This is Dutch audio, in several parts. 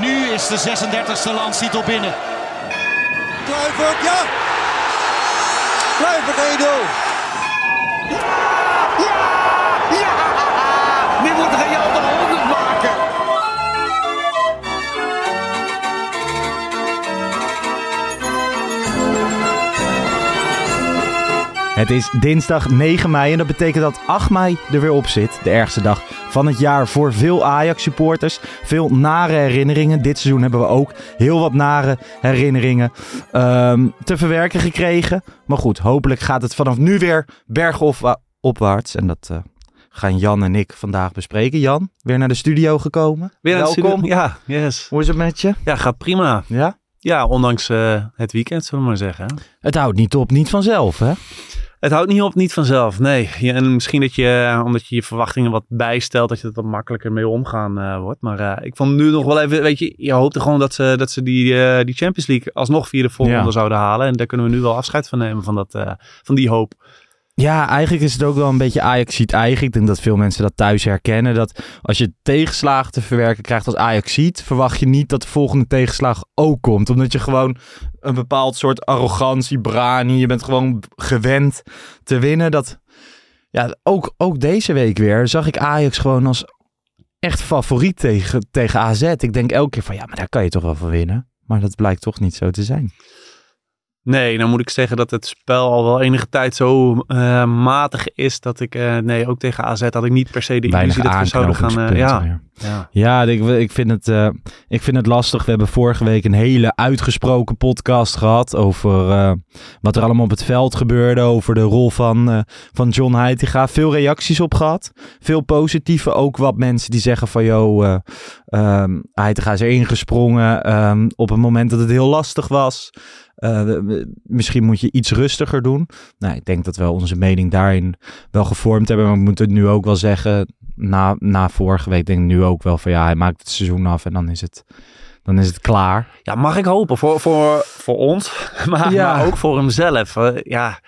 nu is de 36e landstitel binnen. Kluivert, ja! Kluivert 1-0. Het is dinsdag 9 mei en dat betekent dat 8 mei er weer op zit. De ergste dag van het jaar voor veel Ajax-supporters. Veel nare herinneringen. Dit seizoen hebben we ook heel wat nare herinneringen ehm, te verwerken gekregen. Maar goed, hopelijk gaat het vanaf nu weer bergopwaarts. En dat eh, gaan Jan en ik vandaag bespreken. Jan, weer naar de studio gekomen. Weer de Welkom. studio? Ja, yes. Hoe is het met je? Ja, gaat prima. Ja? Ja, ondanks eh, het weekend, zullen we maar zeggen. Het houdt niet op, niet vanzelf, hè? Het houdt niet op, niet vanzelf. Nee. Ja, en misschien dat je, eh, omdat je je verwachtingen wat bijstelt, dat je er wat makkelijker mee omgaan eh, wordt. Maar eh, ik vond nu nog wel even, weet je, je hoopte gewoon dat ze, dat ze die, die Champions League alsnog via de Ja. zouden halen. En daar kunnen we nu wel afscheid van nemen, van, dat, van die hoop. Ja, eigenlijk is het ook wel een beetje Ajax ziet eigen. Ik denk dat veel mensen dat thuis herkennen. Dat als je tegenslagen te verwerken krijgt als Ajax ziet, verwacht je niet dat de volgende tegenslag ook komt. Omdat je gewoon een bepaald soort arrogantie, brani, je bent gewoon gewend te winnen. Dat, ja, ook, ook deze week weer zag ik Ajax gewoon als echt favoriet tegen, tegen AZ. Ik denk elke keer van, ja, maar daar kan je toch wel van winnen. Maar dat blijkt toch niet zo te zijn. Nee, dan moet ik zeggen dat het spel al wel enige tijd zo eh, matig is dat ik, eh, nee, ook tegen AZ had ik niet per se de illusie dat we zouden gaan. eh, ja, ja. Ja, ik, ik, vind het, ik vind het lastig. We hebben vorige week een hele uitgesproken podcast gehad over wat er allemaal op het veld gebeurde. Over de rol van, van John Heitinga. Veel reacties op gehad. Veel positieve. Ook wat mensen die zeggen van, joh, eh ehm, Heitinga is erin gesprongen ehm, op een moment dat het heel lastig was. Eh, misschien moet je iets rustiger doen. Nou, ik denk dat we onze mening daarin wel gevormd hebben. Maar we moeten nu ook wel zeggen, na, na vorige week denk ik nu ook wel van ja, hij maakt het seizoen af en dan is het, dan is het klaar. Ja, mag ik hopen voor, voor, voor ons, maar, Ja. maar ook voor hemzelf. Eh, ja,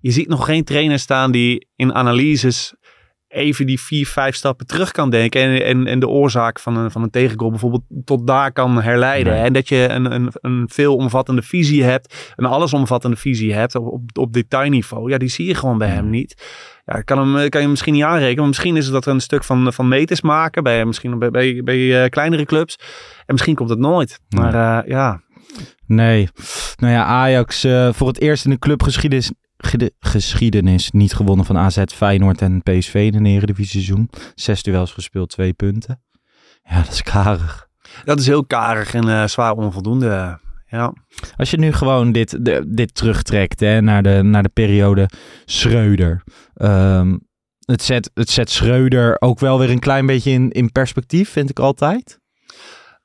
je ziet nog geen trainer staan die in analyses even die vier, vijf stappen terug kan denken. En, en, en de oorzaak van een, van een tegengoal bijvoorbeeld tot daar kan herleiden. Nee. En dat je een, een, een veelomvattende visie hebt, een allesomvattende visie hebt op, op, op detailniveau. Ja, die zie je gewoon bij hem niet. Ja, kan, hem, kan je misschien niet aanrekenen. Maar misschien is het dat er een stuk van, van meters maken. Bij, misschien bij, bij, bij eh, kleinere clubs. En misschien komt het nooit. Maar eh, ja, Nee, nou ja, Ajax eh, voor het eerst in de clubgeschiedenis geschiedenis niet gewonnen van AZ, Feyenoord en PSV in een eredivisie seizoen. Zes duels gespeeld, twee punten. Ja, dat is karig. dat is heel karig en eh, zwaar onvoldoende. Ja. Als je nu gewoon dit, de- dit terugtrekt hè, naar, de, naar de periode Schreuder. Ehm, het, zet, het zet Schreuder ook wel weer een klein beetje in, in perspectief, vind ik altijd.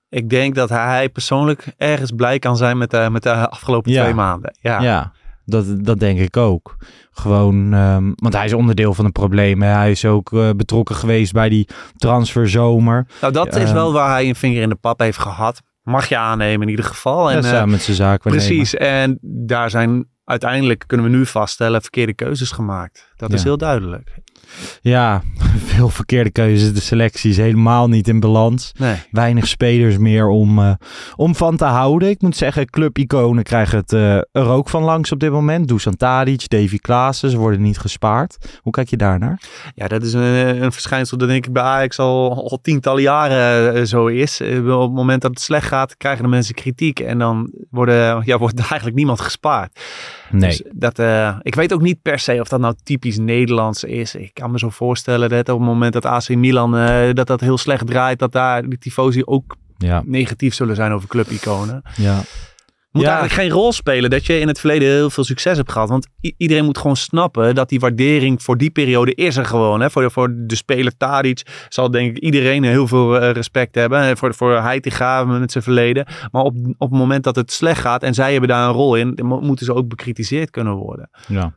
Ik denk dat hij persoonlijk ergens blij kan zijn met de, met de afgelopen Ja. twee maanden. Ja. Ja, dat, dat denk ik ook. Gewoon, ehm, want hij is onderdeel van het probleem. hè. Hij is ook eh, betrokken geweest bij die transferzomer. Nou, dat Ja. is wel waar hij een vinger in de pap heeft gehad. Mag je aannemen in ieder geval. En, En, eh, samen met zijn zaak. precies. En daar zijn uiteindelijk, kunnen we nu vaststellen, verkeerde keuzes gemaakt. Dat is Ja. heel duidelijk. Ja, veel verkeerde keuzes. De selectie is helemaal niet in balans. Nee. Weinig spelers meer om, uh, om van te houden. Ik moet zeggen, clubiconen krijgen het uh, er ook van langs op dit moment. Dusan Tadic, Davy Klaassen, ze worden niet gespaard. Hoe kijk je daarnaar? Ja, dat is een, een verschijnsel dat denk ik bij Ajax al, al tientallen jaren uh, zo is. op het moment dat het slecht gaat, krijgen de mensen kritiek. En dan worden, ja, wordt eigenlijk niemand gespaard. Nee. Dus dat, ik weet ook niet per se of dat nou typisch Nederlands is. Ik kan me zo voorstellen dat op het moment dat AC Milan uh, dat dat heel slecht draait, dat daar die tifosi ook ja. negatief zullen zijn over clubiconen. Ja. Moet Ja. eigenlijk geen rol spelen dat je in het verleden heel veel succes hebt gehad. Want iedereen moet gewoon snappen dat die waardering voor die periode is er gewoon. Hè? Voor, de, voor de speler Tadic zal denk ik iedereen heel veel eh, respect hebben. En voor, voor Heitinga met zijn verleden. Maar op, op het moment dat het slecht gaat en zij hebben daar een rol in, moeten ze ook bekritiseerd kunnen worden. Ja.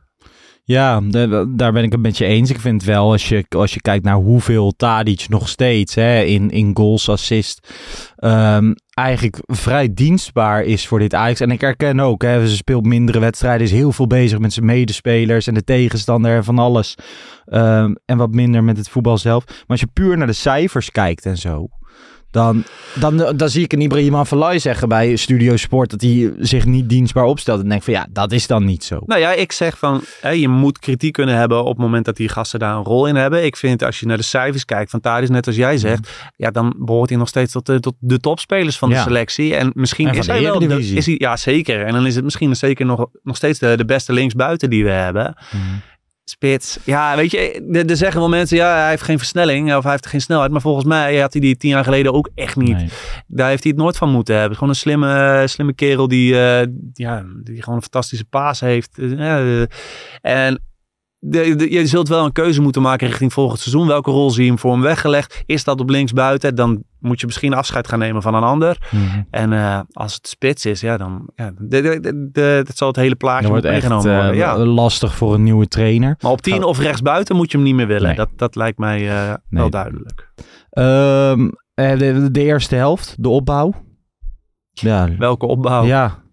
Ja, daar ben ik het met je eens. Ik vind wel, als je, als je kijkt naar hoeveel Tadic nog steeds hè, in, in goals, assist, ehm, eigenlijk vrij dienstbaar is voor dit Ajax. En ik herken ook, hè, ze speelt mindere wedstrijden, is heel veel bezig met zijn medespelers en de tegenstander en van alles. Ehm, en wat minder met het voetbal zelf. Maar als je puur naar de cijfers kijkt en zo, dan, dan, dan zie ik een Ibrahim Afellay zeggen bij Studio Sport dat hij zich niet dienstbaar opstelt. En denk van ja, dat is dan niet zo. Nou ja, ik zeg van hè, je moet kritiek kunnen hebben op het moment dat die gasten daar een rol in hebben. Ik vind als je naar de cijfers kijkt van Tadis, net als jij zegt, ja, dan behoort hij nog steeds tot de, tot de topspelers van de selectie. En misschien En is hij wel. Is hij, ja, zeker. En dan is het misschien zeker nog, nog steeds de, de beste linksbuiten die we hebben. Mhm. Spits. Ja, weet je, er- zeggen wel mensen, ja, hij heeft geen versnelling of hij heeft geen snelheid. Maar volgens mij had hij die tien jaar geleden ook echt niet. Nee. Daar heeft hij het nooit van moeten hebben. Gewoon een slimme, slimme kerel die, eh, ja, die gewoon een fantastische paas heeft. Eh, en de, de- je zult wel een keuze moeten maken richting volgend seizoen. Welke rol zie je hem voor hem weggelegd? Is dat op linksbuiten? Dan moet je misschien afscheid gaan nemen van een ander. Mhm. En eh, als het spits is, ja, dan ja, de, dat zal het hele plaatje wordt echt meegenomen worden. Ja. lastig voor een nieuwe trainer. Maar op 10 of rechtsbuiten moet je hem niet meer willen. Nee. Dat, dat lijkt mij eh, wel duidelijk. Ehm, eh, de, de eerste helft, de opbouw. Ja, Welke opbouw? ja.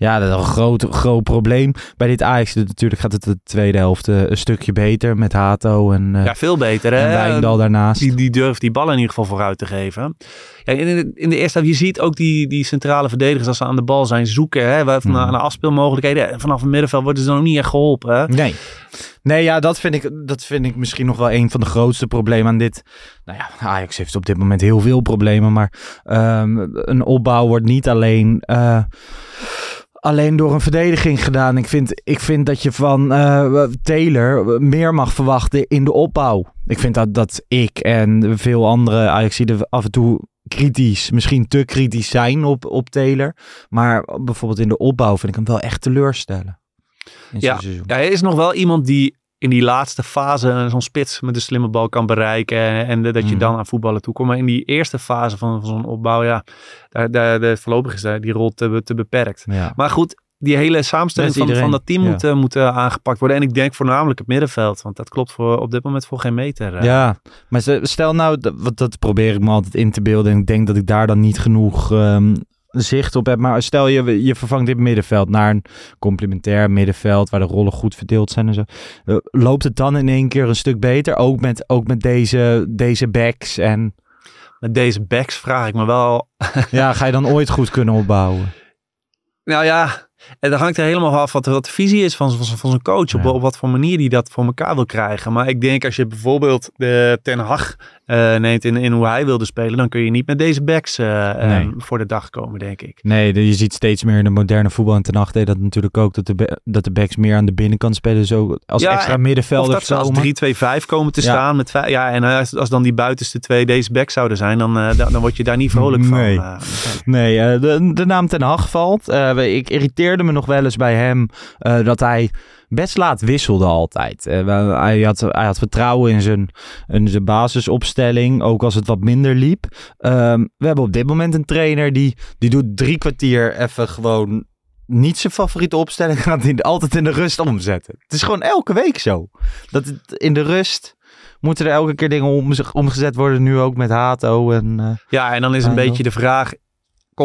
Ja dat is een groot, groot probleem. Bij dit Ajax natuurlijk gaat het de tweede helft eh, een stukje beter met Hato en, eh Ja, veel beter. Hè? en Wijndal daarnaast. Die, die durft die bal in ieder geval vooruit te geven. Ja, in, de, in de eerste helft, je ziet ook die, die centrale verdedigers als ze aan de bal zijn zoeken. Hè, waar- van, Mhm. naar afspeelmogelijkheden. En vanaf het middenveld worden ze dan ook niet echt geholpen. Hè? Nee. Nee, ja, dat vind, ik, dat vind ik misschien nog wel een van de grootste problemen aan dit. Nou ja, Ajax heeft op dit moment heel veel problemen. Maar ehm, een opbouw wordt niet alleen, eh, alleen door een verdediging gedaan. Ik vind, ik vind dat je van eh, Taylor meer mag verwachten in de opbouw. Ik vind dat, dat ik en veel andere Ajaxiden af en toe kritisch, misschien te kritisch zijn op, op Taylor. Maar bijvoorbeeld in de opbouw vind ik hem wel echt teleurstellen. Ja, ja, er is nog wel iemand die in die laatste fase zo'n spits met een slimme bal kan bereiken. En, en dat je Mhm. dan aan voetballen toe komt. Maar in die eerste fase van, van zo'n opbouw, ja, daar, daar, daar, voorlopig is die rol te, te beperkt. Ja. Maar goed, die hele samenstelling van, van dat team ja. moet, eh, moet eh, aangepakt worden. En ik denk voornamelijk het middenveld. Want dat klopt voor, op dit moment voor geen meter. eh. Ja, maar stel nou, dat, dat probeer ik me altijd in te beelden. En ik denk dat ik daar dan niet genoeg ehm, zicht op heb. Maar stel je, je vervangt dit middenveld naar een complementair middenveld. Waar de rollen goed verdeeld zijn en zo. Eh, loopt het dan in één keer een stuk beter? Ook met, ook met deze, deze backs. En Met deze backs vraag ik me wel ja, ga je dan ooit goed kunnen opbouwen? Nou ja, en dat hangt er helemaal af wat, wat de visie is van, van, van zo'n coach. Op, Ja. op wat voor manier die dat voor elkaar wil krijgen. Maar ik denk als je bijvoorbeeld de Ten Hag eh, neemt in, in hoe hij wilde spelen. Dan kun je niet met deze backs eh, eh, voor de dag komen, denk ik. Nee, je ziet steeds meer in de moderne voetbal. En ten acht dat natuurlijk ook. Dat de, dat de backs meer aan de binnenkant spelen. Zo als Ja, extra Of middenvelder dat ze als 3-2-5 komen te Ja. staan. Met vijf, ja, en als, als dan die buitenste twee deze backs zouden zijn. Dan, eh, dan, dan word je daar niet vrolijk van. Nee, de, de naam Ten Hag valt. Ik irriteerde me nog wel eens bij hem dat hij best laat wisselde altijd. Eh, hij, had, hij had vertrouwen in zijn, in zijn basisopstelling, ook als het wat minder liep. Ehm, we hebben op dit moment een trainer die, die doet drie kwartier even gewoon niet zijn favoriete opstelling. Gaat hij altijd in de rust omzetten. Het is gewoon elke week zo. Dat het in de rust moeten er elke keer dingen om, omgezet worden. Nu ook met Hato en... eh, Ja, en dan is een beetje de vraag.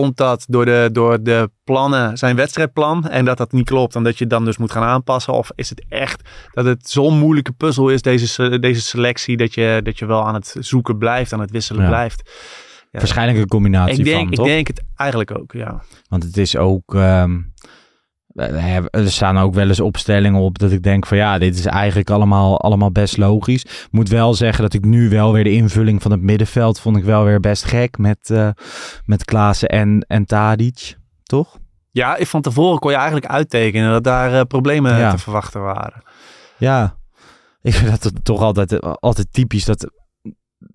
Komt dat door de, door de plannen, zijn wedstrijdplan, en dat dat niet klopt en dat je dan dus moet gaan aanpassen? Of is het echt dat het zo'n moeilijke puzzel is, deze, deze selectie, dat je, dat je wel aan het zoeken blijft, aan het wisselen Ja. blijft? Ja. Waarschijnlijk een combinatie Ik denk, van, ik toch? denk het eigenlijk ook, ja. Want het is ook... ehm, er staan ook wel eens opstellingen op dat ik denk van ja, dit is eigenlijk allemaal, allemaal best logisch. Moet wel zeggen dat ik nu wel weer de invulling van het middenveld vond ik wel weer best gek met, eh met Klaassen en, en Tadic, toch? Ja, van tevoren kon je eigenlijk uittekenen dat daar eh, problemen Ja. te verwachten waren. Ja, ik vind dat het toch altijd, altijd typisch. Dat,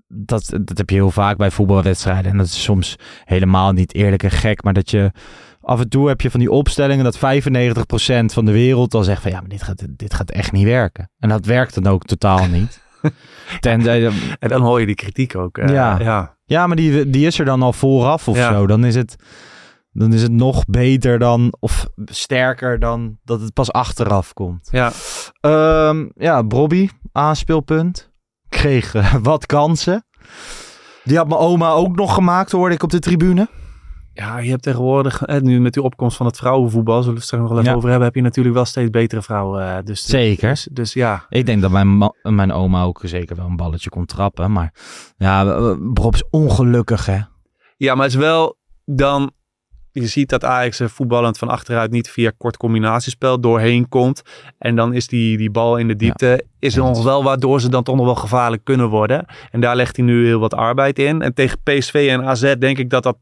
dat, dat heb je heel vaak bij voetbalwedstrijden. En dat is soms helemaal niet eerlijk en gek. Maar dat je af en toe heb je van die opstellingen dat 95% van de wereld al zegt van ja, maar dit gaat, dit gaat echt niet werken. En dat werkt dan ook totaal niet. Tenzij, En dan hoor je die kritiek ook. eh, Ja. ja. ja, maar die, die is er dan al vooraf of Ja. zo. Dan is, het, dan is het nog beter dan, of sterker dan dat het pas achteraf komt. Ja. Ehm, ja, Bobby, aanspeelpunt. Kreeg eh, wat kansen. Die had mijn oma ook nog gemaakt, hoorde ik op de tribune. Ja, je hebt tegenwoordig, nu met die opkomst van het vrouwenvoetbal, zullen we het straks nog wel even Ja. over hebben, heb je natuurlijk wel steeds betere vrouwen. eh, dus, Zeker. Dus, dus ja, Ik denk dat mijn, mijn oma ook zeker wel een balletje kon trappen. Maar ja, Bob is ongelukkig, hè. Ja, maar het is wel dan. Je ziet dat Ajax voetballend van achteruit niet via kort combinatiespel doorheen komt. En dan is die, die bal in de diepte. Is er nog wel waardoor ze dan toch nog wel gevaarlijk kunnen worden. En daar legt hij nu heel wat arbeid in. En tegen PSV en AZ denk ik dat dat,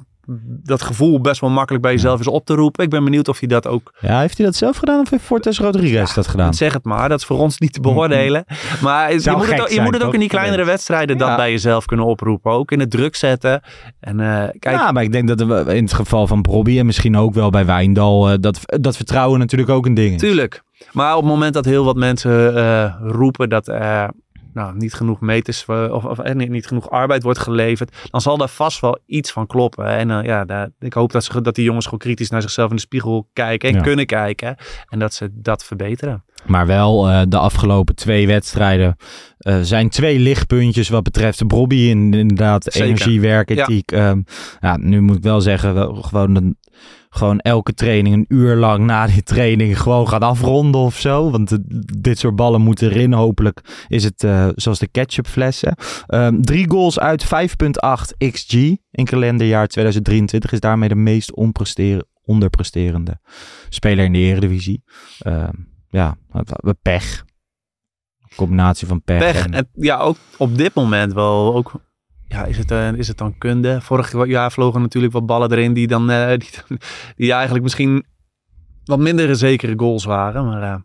dat gevoel best wel makkelijk bij jezelf is op te roepen. Ik ben benieuwd of hij dat ook. Ja, heeft hij dat zelf gedaan of heeft Fortes Rodriguez dat gedaan? Zeg het maar, dat is voor ons niet te beoordelen. Maar je moet, het, ook- je moet het ook in die kleinere wedstrijden dat bij jezelf kunnen oproepen. Ook in het druk zetten. En eh, kijk, ja, maar ik denk dat er in het geval van Bobby en misschien ook wel bij Wijndal, eh, dat, dat vertrouwen natuurlijk ook een ding is. Tuurlijk. Maar op het moment dat heel wat mensen eh, roepen dat nou, niet genoeg meters eh, of, of eh, niet, niet genoeg arbeid wordt geleverd, dan zal daar vast wel iets van kloppen. En eh, ja, daar, ik hoop dat, ze, dat die jongens gewoon kritisch naar zichzelf in de spiegel kijken en Ja. kunnen kijken. En dat ze dat verbeteren. Maar wel eh, de afgelopen twee wedstrijden zijn twee lichtpuntjes wat betreft Bobby. In, inderdaad, Zeker. energie, werkethiek. Ehm, ja, nu moet ik wel zeggen, wel gewoon, een, gewoon elke training een uur lang na die training gewoon gaan afronden of zo. Want dit soort ballen moeten erin. Hopelijk is het eh, zoals de ketchupflessen. Ehm, drie goals uit 5.8 xG in kalenderjaar 2023 is daarmee de meest onderpresterende speler in de Eredivisie. Ehm, ja, we pech. Combinatie van pech. Pech. en- En ja, ook op dit moment wel. Ook, ja, is, het, eh, is het dan kunde? Vorig jaar vlogen natuurlijk wat ballen erin die dan eh, die, die eigenlijk misschien wat minder zekere goals waren. Maar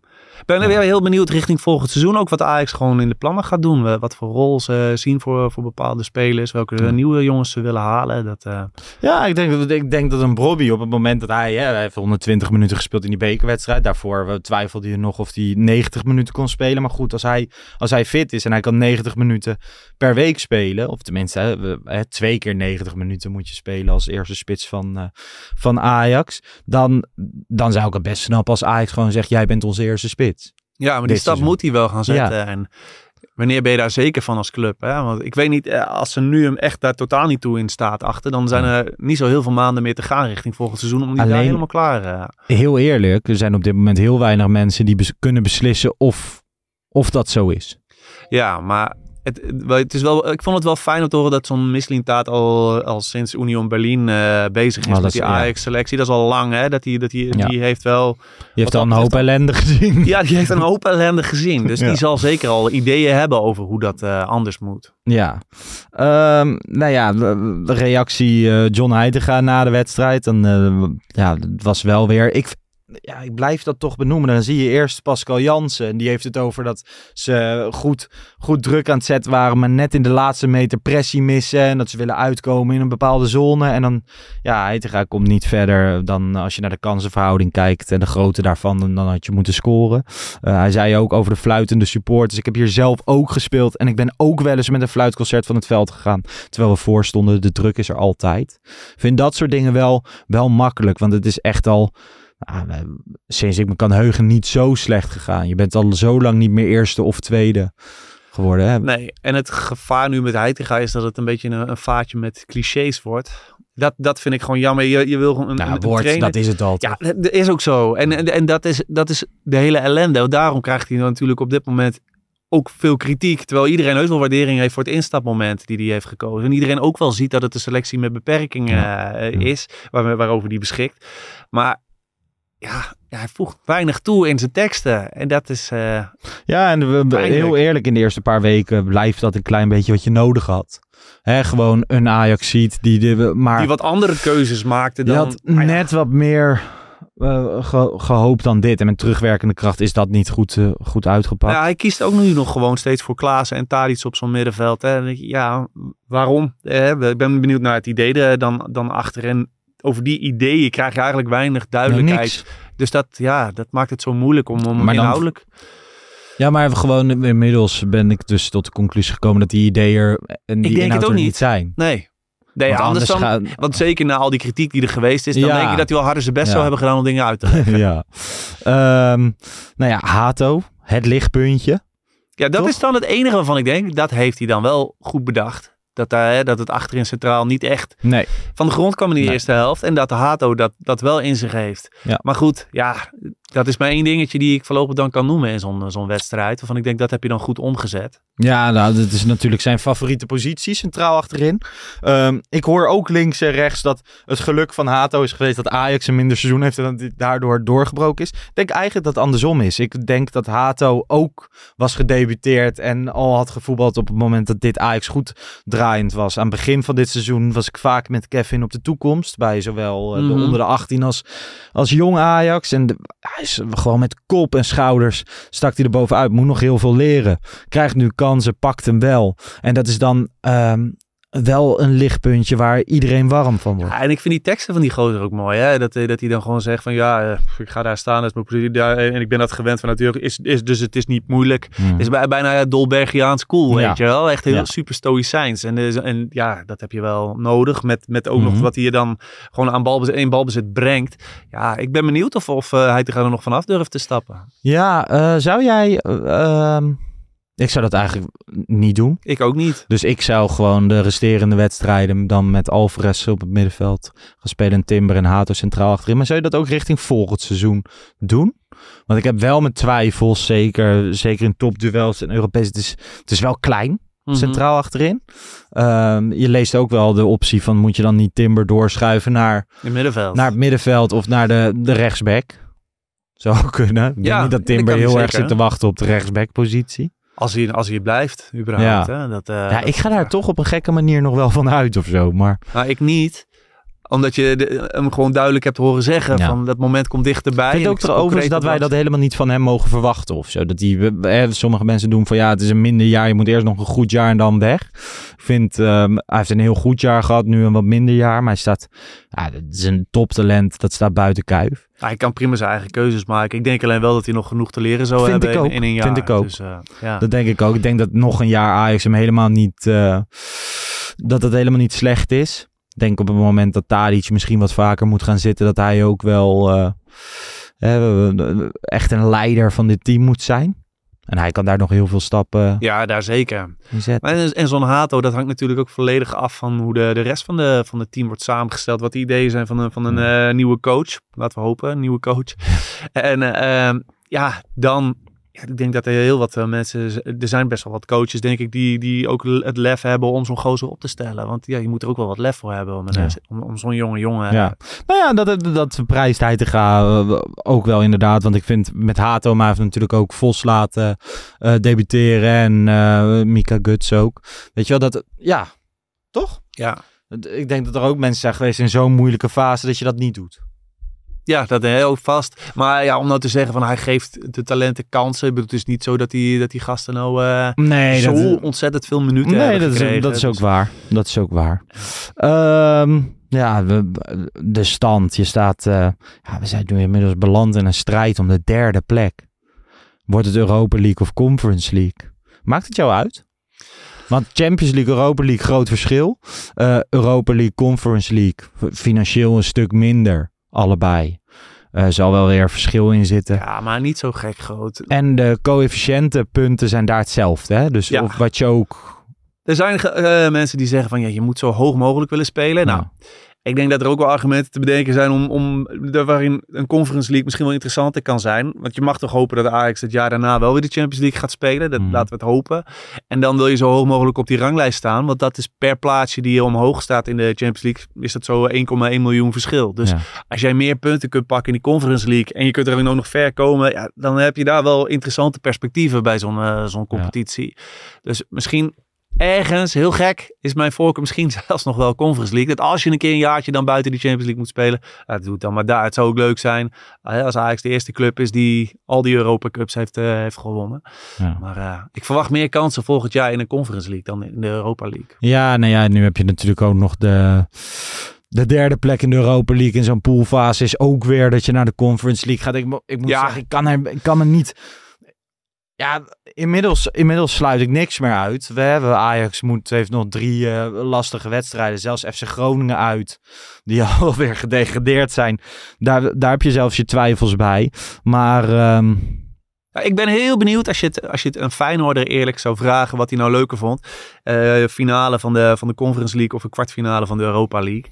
eh, ik ben weer heel benieuwd richting volgend seizoen ook wat Ajax gewoon in de plannen gaat doen. Wat voor rol ze zien voor, voor bepaalde spelers. Welke Ja. nieuwe jongens ze willen halen. Dat, eh, Ja, ik denk, dat- ik denk dat een Bobby op het moment dat hij, hè, hij heeft 120 minuten gespeeld in die bekerwedstrijd. Daarvoor eh, twijfelde je nog of hij 90 minuten kon spelen. Maar goed, als hij, als hij fit is en hij kan 90 minuten per week spelen. Of tenminste, hè, twee keer 90 minuten moet je spelen als eerste spits van, eh, van Ajax. Dan, dan zou ik het best snappen als Ajax gewoon zegt, jij bent onze eerste spits. Ja, maar die stap seizoen. moet hij wel gaan zetten. En wanneer ben je daar zeker van als club? Hè? Want ik weet niet, eh, als ze nu hem echt daar totaal niet toe in staat achter, dan zijn er niet zo heel veel maanden meer te gaan richting volgend seizoen om die daar helemaal klaar. eh. Heel eerlijk, er zijn op dit moment heel weinig mensen die bes- kunnen beslissen of, of dat zo is. Ja, maar het, het- is wel, ik vond het wel fijn om te horen dat zo'n Mislintaat al, al sinds Union Berlin eh, bezig is Oh, met is- die ja. Ajax-selectie. Dat is al lang, hè? Dat hij, dat hij, Ja. die heeft wel... Je hebt Wat al een hoop ellende gezien. Ja, die heeft een hoop ellende gezien. Dus Ja. die zal zeker al ideeën hebben over hoe dat eh, anders moet. Ja. Ehm, nou ja, de reactie eh, John Heitinga na de wedstrijd. Dan, eh, ja, het was wel weer... Ik, ja, ik blijf dat toch benoemen. Dan zie je eerst Pascal Jansen. En die heeft het over dat ze goed, goed druk aan het zetten waren. Maar net in de laatste meter pressie missen. En dat ze willen uitkomen in een bepaalde zone. En dan, ja, Heitinga komt niet verder dan als je naar de kansenverhouding kijkt. En de grootte daarvan, dan, dan had je moeten scoren. Eh, hij zei ook over de fluitende supporters. Ik heb hier zelf ook gespeeld. En ik ben ook wel eens met een fluitconcert van het veld gegaan. Terwijl we voorstonden. De druk is er altijd. Ik vind dat soort dingen wel, wel makkelijk. Want het is echt al... nou, we- sinds ik me kan heugen niet zo slecht gegaan. Je bent al zo lang niet meer eerste of tweede geworden. Hè? Nee, en het gevaar nu met Heitinga is dat het een beetje een, een vaatje met clichés wordt. Dat, dat vind ik gewoon jammer. Je, je wil gewoon een, Nou, een, woord, trainer... dat is het altijd. Ja, dat is ook zo. En, en, en dat, is, dat is de hele ellende. Daarom krijgt hij natuurlijk op dit moment ook veel kritiek. Terwijl iedereen heus wel waardering heeft voor het instapmoment die hij heeft gekozen. En iedereen ook wel ziet dat het een selectie met beperkingen eh, is. Waar, waarover hij beschikt. Maar ja, hij voegt weinig toe in zijn teksten. En dat is... eh, Ja, en we, heel eerlijk, in de eerste paar weken blijft dat een klein beetje wat je nodig had. Hè, gewoon een ajax ziet die de, maar die wat andere keuzes maakte je dan... had ja, net wat meer eh, ge- gehoopt dan dit. En met terugwerkende kracht is dat niet goed, eh, goed uitgepakt. Ja, hij kiest ook nu nog gewoon steeds voor Klaassen en Tadic op zo'n middenveld. Hè. Ja, waarom? Eh, Ik ben benieuwd naar het idee dan, dan achter. Over die ideeën krijg je eigenlijk weinig duidelijkheid. niks. dus dat, ja, dat maakt het zo moeilijk om, om Maar dan- inhoudelijk... Ja, maar gewoon inmiddels ben ik dus tot de conclusie gekomen dat die ideeën er en die denk het ook niet. niet zijn. Nee. Nee, Want anders dan, gaan- want zeker na al die kritiek die er geweest is, dan Ja. denk je dat hij wel harder zijn best Ja. zou hebben gedaan om dingen uit te leggen. ja. Ehm, nou ja, Hato, het lichtpuntje. Ja, dat Toch? is dan het enige waarvan ik denk, dat heeft hij dan wel goed bedacht. Dat, daar, hè, dat het achterin centraal niet echt Nee. van de grond kwam in die Nee. eerste helft. En dat de Hato dat, dat wel in zich heeft. Ja. Maar goed, ja, dat is maar één dingetje die ik voorlopig dan kan noemen in zo'n zo'n wedstrijd. Waarvan ik denk, dat heb je dan goed omgezet. Ja, nou, dat is natuurlijk zijn favoriete positie, centraal achterin. Ehm, ik hoor ook links en rechts dat het geluk van Hato is geweest dat Ajax een minder seizoen heeft en dat dit daardoor doorgebroken is. Ik denk eigenlijk dat het andersom is. Ik denk dat Hato ook was gedebuteerd en al had gevoetbald op het moment dat dit Ajax goed draaiend was. Aan het begin van dit seizoen was ik vaak met Kevin op de toekomst bij zowel eh, de Mhm. onder de 18 als, als jong Ajax. En de- is gewoon met kop en schouders stak hij er bovenuit. Moet nog heel veel leren. Krijgt nu kansen, pakt hem wel. En dat is dan ehm, wel een lichtpuntje waar iedereen warm van wordt. Ja, en ik vind die teksten van die gozer ook mooi. Hè? Dat, eh, dat hij dan gewoon zegt van ja, eh, ik ga daar staan. Dat is mijn positie daar, en ik ben dat gewend van natuurlijk. Is, is, dus het is niet moeilijk. Hmm. Het is bij- bijna Dolbergiaans cool, Ja. weet je wel. Echt heel Ja. super stoïcijns. En, eh, en ja, dat heb je wel nodig. Met, met ook nog Mhm. wat hij je dan gewoon aan balbezit, in balbezit brengt. Ja, ik ben benieuwd of, of eh, hij er nog vanaf durft te stappen. Ja, eh, zou jij... eh, ehm, ik zou dat eigenlijk niet doen. Ik ook niet. Dus ik zou gewoon de resterende wedstrijden dan met Alvarez op het middenveld gaan spelen. En Timber en Hato centraal achterin. Maar zou je dat ook richting volgend seizoen doen? Want ik heb wel mijn twijfels, zeker, zeker in topduels en Europees. Het is, het is wel klein, Mhm. centraal achterin. Ehm, je leest ook wel de optie van moet je dan niet Timber doorschuiven naar, het middenveld. naar het middenveld of naar de, de rechtsback. Zou kunnen. Ik denk Ja, niet dat Timber heel erg zit te wachten op de rechtsbackpositie. Als hij, als hij blijft, überhaupt. Hè? Dat, eh, Ja, dat- ik ga daar toch op een gekke manier nog wel van uit of zo. Maar Nou, ik niet. Omdat je de- hem gewoon duidelijk hebt horen zeggen Ja. van dat moment komt dichterbij. ik vind ook trouwens dat wij dat helemaal niet van hem mogen verwachten of zo. Dat die, eh, sommige mensen doen van ja, het is een minder jaar. Je moet eerst nog een goed jaar en dan weg. Ik vind, ehm, hij heeft een heel goed jaar gehad, nu een wat minder jaar. Maar hij staat, ja, dat is een toptalent. Dat staat buiten kuif. Hij kan prima zijn eigen keuzes maken. Ik denk alleen wel dat hij nog genoeg te leren zou Vind hebben ik in- ook. in, een jaar. Vind ik ook. Dus, eh, ja. Dat denk ik ook. Ik denk dat nog een jaar Ajax hem helemaal niet, eh, dat het helemaal niet slecht is. Ik denk op het moment dat Tadic misschien wat vaker moet gaan zitten, dat hij ook wel eh, eh, echt een leider van dit team moet zijn. En hij kan daar nog heel veel stappen ja, daar zeker. En, en zo'n Hato, dat hangt natuurlijk ook volledig af van hoe de, de rest van, de, van het team wordt samengesteld. Wat de ideeën zijn van een, van een eh, nieuwe coach. Laten we hopen, een nieuwe coach. En eh, ja, dan... Ja, ik denk dat er heel wat eh, mensen... Er zijn best wel wat coaches, denk ik, die, die ook het lef hebben om zo'n gozer op te stellen. Want ja, je moet er ook wel wat lef voor hebben om, Ja. om, om zo'n jonge jongen... Ja. Nou ja, dat, dat, prijst te gaan eh, ook wel inderdaad. Want ik vind met Hato, maar heeft natuurlijk ook Vos laten eh, debuteren. En eh, Mika Guts ook. Weet je wel, dat... Ja, toch? ja. Ik denk dat er ook mensen zijn geweest in zo'n moeilijke fase dat je dat niet doet. Ja, dat heel vast. Maar ja, om nou te zeggen van hij geeft de talenten kansen. Ik bedoel, Het is niet zo dat die, dat die gasten nou eh, Nee, zo dat, ontzettend veel minuten nee hebben dat, is, dat is ook waar. Dat is ook waar. Ehm, ja, we, de stand. Je staat... eh, ja, we zijn nu inmiddels beland in een strijd om de derde plek. Wordt het Europa League of Conference League? Maakt het jou uit? Want Champions League, Europa League, groot verschil. Eh, Europa League, Conference League, financieel een stuk minder. Allebei. Eh zal wel weer verschil in zitten. Ja, maar niet zo gek groot. En de coëfficiëntenpunten zijn daar hetzelfde. Hè? Dus Ja. of wat je ook... Er zijn eh, mensen die zeggen van ja, je moet zo hoog mogelijk willen spelen. Nou, ik denk dat er ook wel argumenten te bedenken zijn om, om waarin een Conference League misschien wel interessanter kan zijn. Want je mag toch hopen dat Ajax het jaar daarna wel weer de Champions League gaat spelen. Dat Mhm. laten we het hopen. En dan wil je zo hoog mogelijk op die ranglijst staan. Want dat is per plaatsje die je omhoog staat in de Champions League, is dat zo 1,1 miljoen verschil. Dus Ja. als jij meer punten kunt pakken in die Conference League en je kunt er ook nog ver komen, ja, dan heb je daar wel interessante perspectieven bij zo'n eh, zo'n competitie. Dus misschien ergens, heel gek, is mijn voorkeur misschien zelfs nog wel Conference League. Dat als je een keer een jaartje dan buiten die Champions League moet spelen, ja, doe het dan maar daar. Het zou ook leuk zijn als Ajax de eerste club is die al die Europa Cups heeft, eh, heeft gewonnen. Ja. Maar eh, ik verwacht meer kansen volgend jaar in een Conference League dan in de Europa League. Ja, nou ja, nu heb je natuurlijk ook nog de, de derde plek in de Europa League. In zo'n poolfase is ook weer dat je naar de Conference League gaat. Ik, ik moet Ja. zeggen, ik kan, er, ik kan me niet... Ja, inmiddels, inmiddels sluit ik niks meer uit. We hebben Ajax moet, heeft nog drie eh, lastige wedstrijden. Zelfs FC Groningen uit, die alweer gedegradeerd zijn. Daar, daar heb je zelfs je twijfels bij. Maar ehm, ik ben heel benieuwd als je het, als je het een Feyenoorder eerlijk zou vragen wat hij nou leuker vond. Eh, finale van de, van de Conference League of een kwartfinale van de Europa League.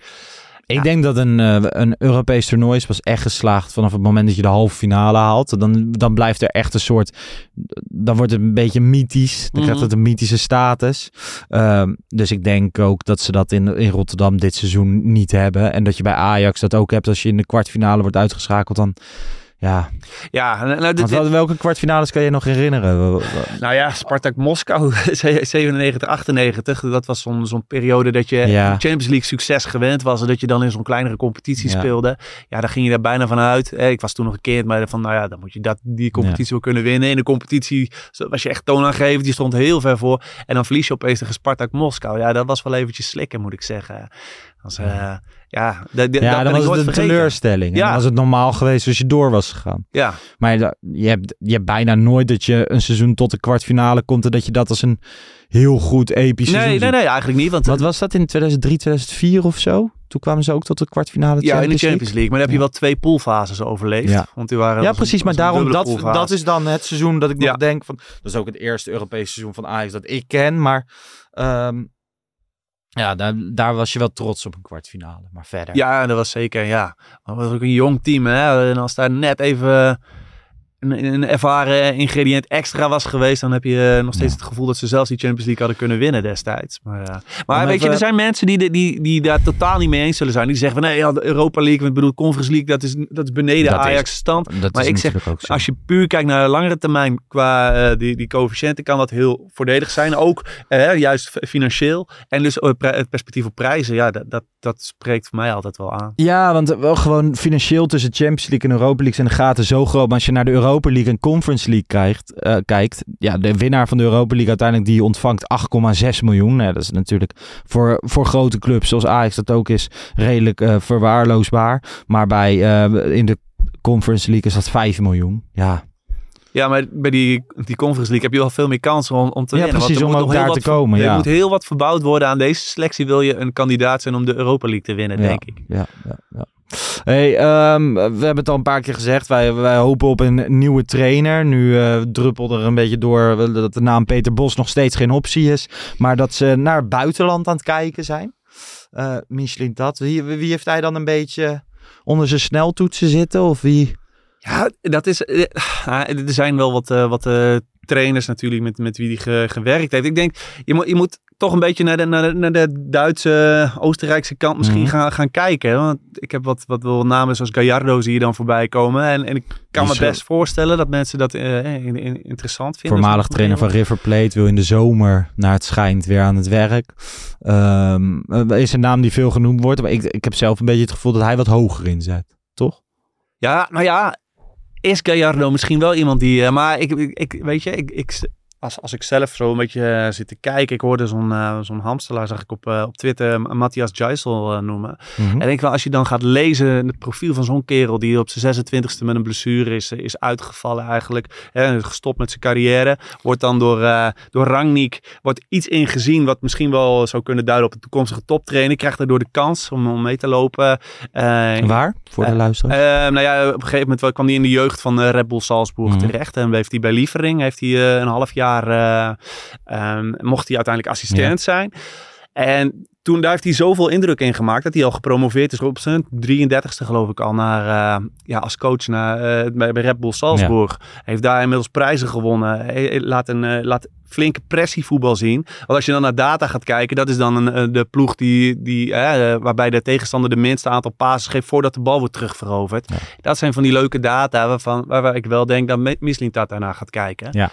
Ik denk dat een, eh, een Europees toernooi is pas echt geslaagd vanaf het moment dat je de halve finale haalt. Dan, dan blijft er echt een soort. Dan wordt het een beetje mythisch. Dan krijgt Mhm. het een mythische status. Ehm, dus ik denk ook dat ze dat in, in Rotterdam dit seizoen niet hebben. En dat je bij Ajax dat ook hebt als je in de kwartfinale wordt uitgeschakeld. Dan. Ja, Ja, nou, dit- want wel- welke kwartfinales kan je nog herinneren? Nou ja, Spartak Moskou 97, 98. Dat was zo'n zo'n periode dat je Ja. Champions League succes gewend was. En dat je dan in zo'n kleinere competitie Ja. speelde. Ja, daar ging je daar bijna van uit. Ik was toen nog een keer, maar van nou ja, dan moet je dat, die competitie wel kunnen winnen. In de competitie was je echt toonaangevend. Die stond heel ver voor. En dan verlies je opeens tegen Spartak Moskou. Ja, dat was wel eventjes slikken, moet ik zeggen. Als, eh, ja, dat, Ja, dan was het een vergeten. teleurstelling. Ja. dan was het normaal geweest als je door was gegaan. Ja, Maar je, hebt, je hebt bijna nooit dat je een seizoen tot de kwartfinale komt en dat je dat als een heel goed episch nee, seizoen nee, ziet. nee, eigenlijk niet. Want Wat was dat in 2003, 2004 of zo? Toen kwamen ze ook tot de kwartfinale ja, in de Champions League. Maar dan heb je wel twee poolfases overleefd. Ja. Want die waren Ja, een- precies. Maar daarom, dat, poolfase. dat is dan het seizoen dat ik nog Ja. denk van... Dat is ook het eerste Europese seizoen van Ajax dat ik ken. Maar ehm, ja, daar, daar was je wel trots op een kwartfinale. Maar verder. Ja, dat was zeker, ja. Maar het was ook een jong team, hè. En als daar net even een, een ervaren ingrediënt extra was geweest, dan heb je nog steeds Ja. het gevoel dat ze zelfs die Champions League hadden kunnen winnen destijds. Maar, eh, maar weet je, er zijn mensen die, die, die daar totaal niet mee eens zullen zijn. Die zeggen van, nee, ja, Europa League, ik bedoel, Conference League, dat is, dat is beneden Dat Ajax stand. Maar ik zeg. Als je puur kijkt naar de langere termijn qua eh, die, die coëfficiënten, kan dat heel voordelig zijn. Ook eh, juist financieel. En dus eh, het perspectief op prijzen, ja, dat, dat, dat spreekt voor mij altijd wel aan. Ja, want wel gewoon financieel tussen Champions League en Europa League zijn de gaten zo groot. Maar als je naar de Europa League en Conference League kijkt, eh, kijkt ja, de winnaar van de Europa League uiteindelijk die ontvangt 8,6 miljoen. Ja, dat is natuurlijk voor, voor grote clubs zoals Ajax dat ook is redelijk eh, verwaarloosbaar. Maar bij, eh, in de Conference League is dat 5 miljoen. Ja, Ja, maar bij die, die Conference League heb je wel veel meer kansen om, om te Ja, winnen. want precies, er om moet ook daar wat te komen, Er ja. moet heel wat verbouwd worden aan deze selectie. Wil je een kandidaat zijn om de Europa League te winnen, Ja. denk ik. ja, ja. ja. Hey, ehm, we hebben het al een paar keer gezegd. Wij, wij hopen op een nieuwe trainer. Nu eh druppelt er een beetje door dat de naam Peter Bos nog steeds geen optie is. Maar dat ze naar buitenland aan het kijken zijn. Eh Michelin dat. Wie, wie heeft hij dan een beetje onder zijn sneltoetsen zitten? Of wie? Ja, dat is. eh, ah, er zijn wel wat, eh, wat trainers natuurlijk met, met wie hij ge- gewerkt heeft. Ik denk, je moet, je moet toch een beetje naar de, naar de, naar de Duitse, Oostenrijkse kant misschien Mhm. gaan, gaan kijken. Want ik heb wat, wat wel namen zoals Gallardo zie je dan voorbij komen. En, en ik kan Die me best voorstellen dat mensen dat eh, in- in- interessant vinden. Voormalig trainer van River Plate wil in de zomer, naar het schijnt, weer aan het werk. Eh, is een naam die veel genoemd wordt. Maar ik, ik heb zelf een beetje het gevoel dat hij wat hoger inzet. Toch? Ja, nou ja, is Gallardo misschien wel iemand die... eh, maar ik, ik, ik- weet je, ik, ik, als, als ik zelf zo een beetje eh, zit te kijken... Ik hoorde zo'n eh, zo'n hamstelaar, zag ik op, eh, op Twitter, Matthias Geisel noemen. Mhm. En ik wel, als je dan gaat lezen het profiel van zo'n kerel... die op zijn 26e met een blessure is, is uitgevallen eigenlijk... Hè, gestopt met zijn carrière... wordt dan door, door Rangnick wordt iets ingezien... wat misschien wel zou kunnen duiden op een toekomstige toptrainer. Krijgt daardoor de kans om, om mee te lopen. Waar? Voor de luisteraar. eh, nou ja, op een gegeven moment kwam hij in de jeugd van Red Bull Salzburg Mhm. terecht. En heeft hij bij Lievering heeft hij, een half jaar, eh, ehm, mocht hij uiteindelijk assistent zijn. En toen, daar heeft hij zoveel indruk in gemaakt dat hij al gepromoveerd is op zijn 33ste geloof ik al naar, uh, ja, als coach naar, uh, bij, bij Red Bull Salzburg. Ja. Heeft daar inmiddels prijzen gewonnen. Laat, een, uh, laat flinke pressievoetbal zien. Want als je dan naar data gaat kijken, dat is dan een, de ploeg die, die, waarbij de tegenstander de minste aantal passes geeft voordat de bal wordt terugveroverd. Ja. Dat zijn van die leuke data waarvan, waar ik wel denk dat Mislintat daarna gaat kijken. Ja.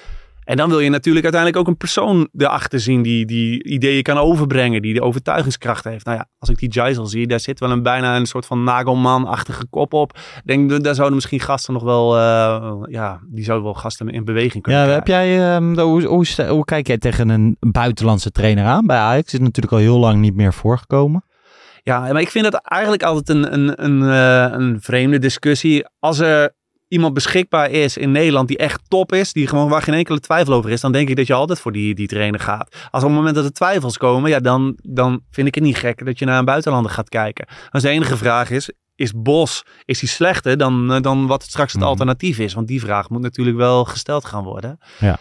En dan wil je natuurlijk uiteindelijk ook een persoon erachter zien die, die ideeën kan overbrengen, die de overtuigingskracht heeft. Nou ja, als ik die Jaisal zie, daar zit wel een bijna een soort van nagelman-achtige kop op. Ik denk, daar zouden misschien gasten nog wel, uh, ja, die zouden wel gasten in beweging kunnen Ja, krijgen. heb jij, um, hoe, hoe, hoe, kijk jij tegen een buitenlandse trainer aan bij Ajax? Is natuurlijk al heel lang niet meer voorgekomen. Ja, maar ik vind dat eigenlijk altijd een, een, een, uh, een vreemde discussie. Als er iemand beschikbaar is in Nederland die echt top is, die gewoon waar geen enkele twijfel over is, dan denk ik dat je altijd voor die, die trainer gaat. Als op het moment dat er twijfels komen, ja, dan, dan vind ik het niet gek dat je naar een buitenlander gaat kijken. Als de enige vraag is, is Bos, is hij slechter dan, dan wat straks het alternatief is? Want die vraag moet natuurlijk wel gesteld gaan worden. Ja.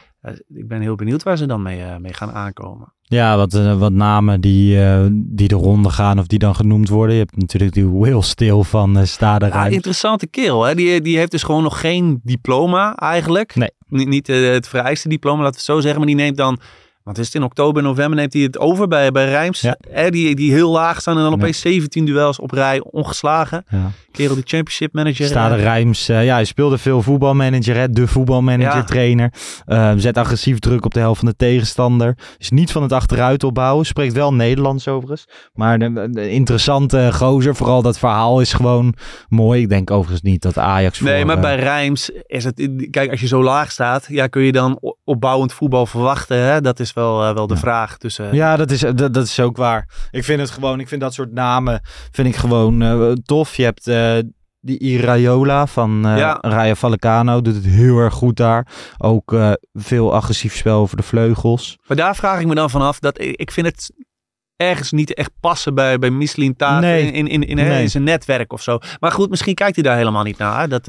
Ik ben heel benieuwd waar ze dan mee, uh, mee gaan aankomen. Ja, wat, uh, wat namen die, uh, die de ronde gaan of die dan genoemd worden. Je hebt natuurlijk die Will van uh, Stade ja, Interessante kerel. Hè? Die, die heeft dus gewoon nog geen diploma eigenlijk. Nee. Niet, niet het vereiste diploma, laten we het zo zeggen. Maar die neemt dan... Want is het in oktober, november neemt hij het over bij, bij Rijms. Ja. Hè, die, die heel laag staan en dan opeens ja. 17 duels op rij ongeslagen. Ja. Kerel die championship manager. Stade Rijms, uh, ja, hij speelde veel voetbalmanager, hè, de voetbalmanager, Ja. trainer. Uh, zet agressief druk op de helft van de tegenstander. Is niet van het achteruit opbouwen. Spreekt wel Nederlands overigens. Maar de, de interessante gozer, vooral dat verhaal is gewoon mooi. Ik denk overigens niet dat Ajax Nee, voor, maar eh, bij Rijms is het... Kijk, als je zo laag staat, ja, kun je dan opbouwend voetbal verwachten? Hè? Dat is wel, eh, wel de Ja. vraag. Dus, eh, Ja, dat is, dat, dat is ook waar. Ik vind het gewoon, ik vind dat soort namen vind ik gewoon eh, tof. Je hebt die Iraiola van eh Ja. Rayo Vallecano, doet het heel erg goed daar. Ook veel agressief spel over de vleugels. Maar daar vraag ik me dan vanaf dat ik, ik vind het ergens niet echt passen bij, bij Michelin Nee. in, in, in, in, Nee. in zijn netwerk of zo. Maar goed, misschien kijkt hij daar helemaal niet naar. Dat,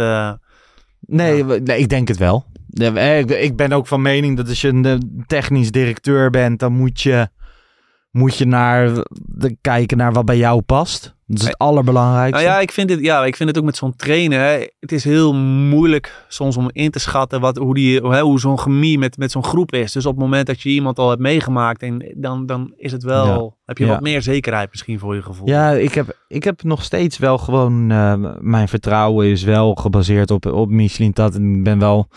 Nee, nee ik denk het wel. Eh, Ik, ben ook van mening dat als je een eh, technisch directeur bent, dan moet je, moet je naar, de, kijken naar wat bij jou past. Dat is het allerbelangrijkste. nou ja, ik vind het, ja, ik vind het ook met zo'n trainer. hè, Het is heel moeilijk soms om in te schatten wat, hoe, die, hoe, hè, hoe zo'n chemie met, met zo'n groep is. Dus op het moment dat je iemand al hebt meegemaakt, en dan, dan is het wel, heb je Ja. wat meer zekerheid misschien voor je gevoel. Ja, ik heb, ik heb nog steeds wel gewoon. eh, mijn vertrouwen is wel gebaseerd op, op Michelin Tat. En ik ben wel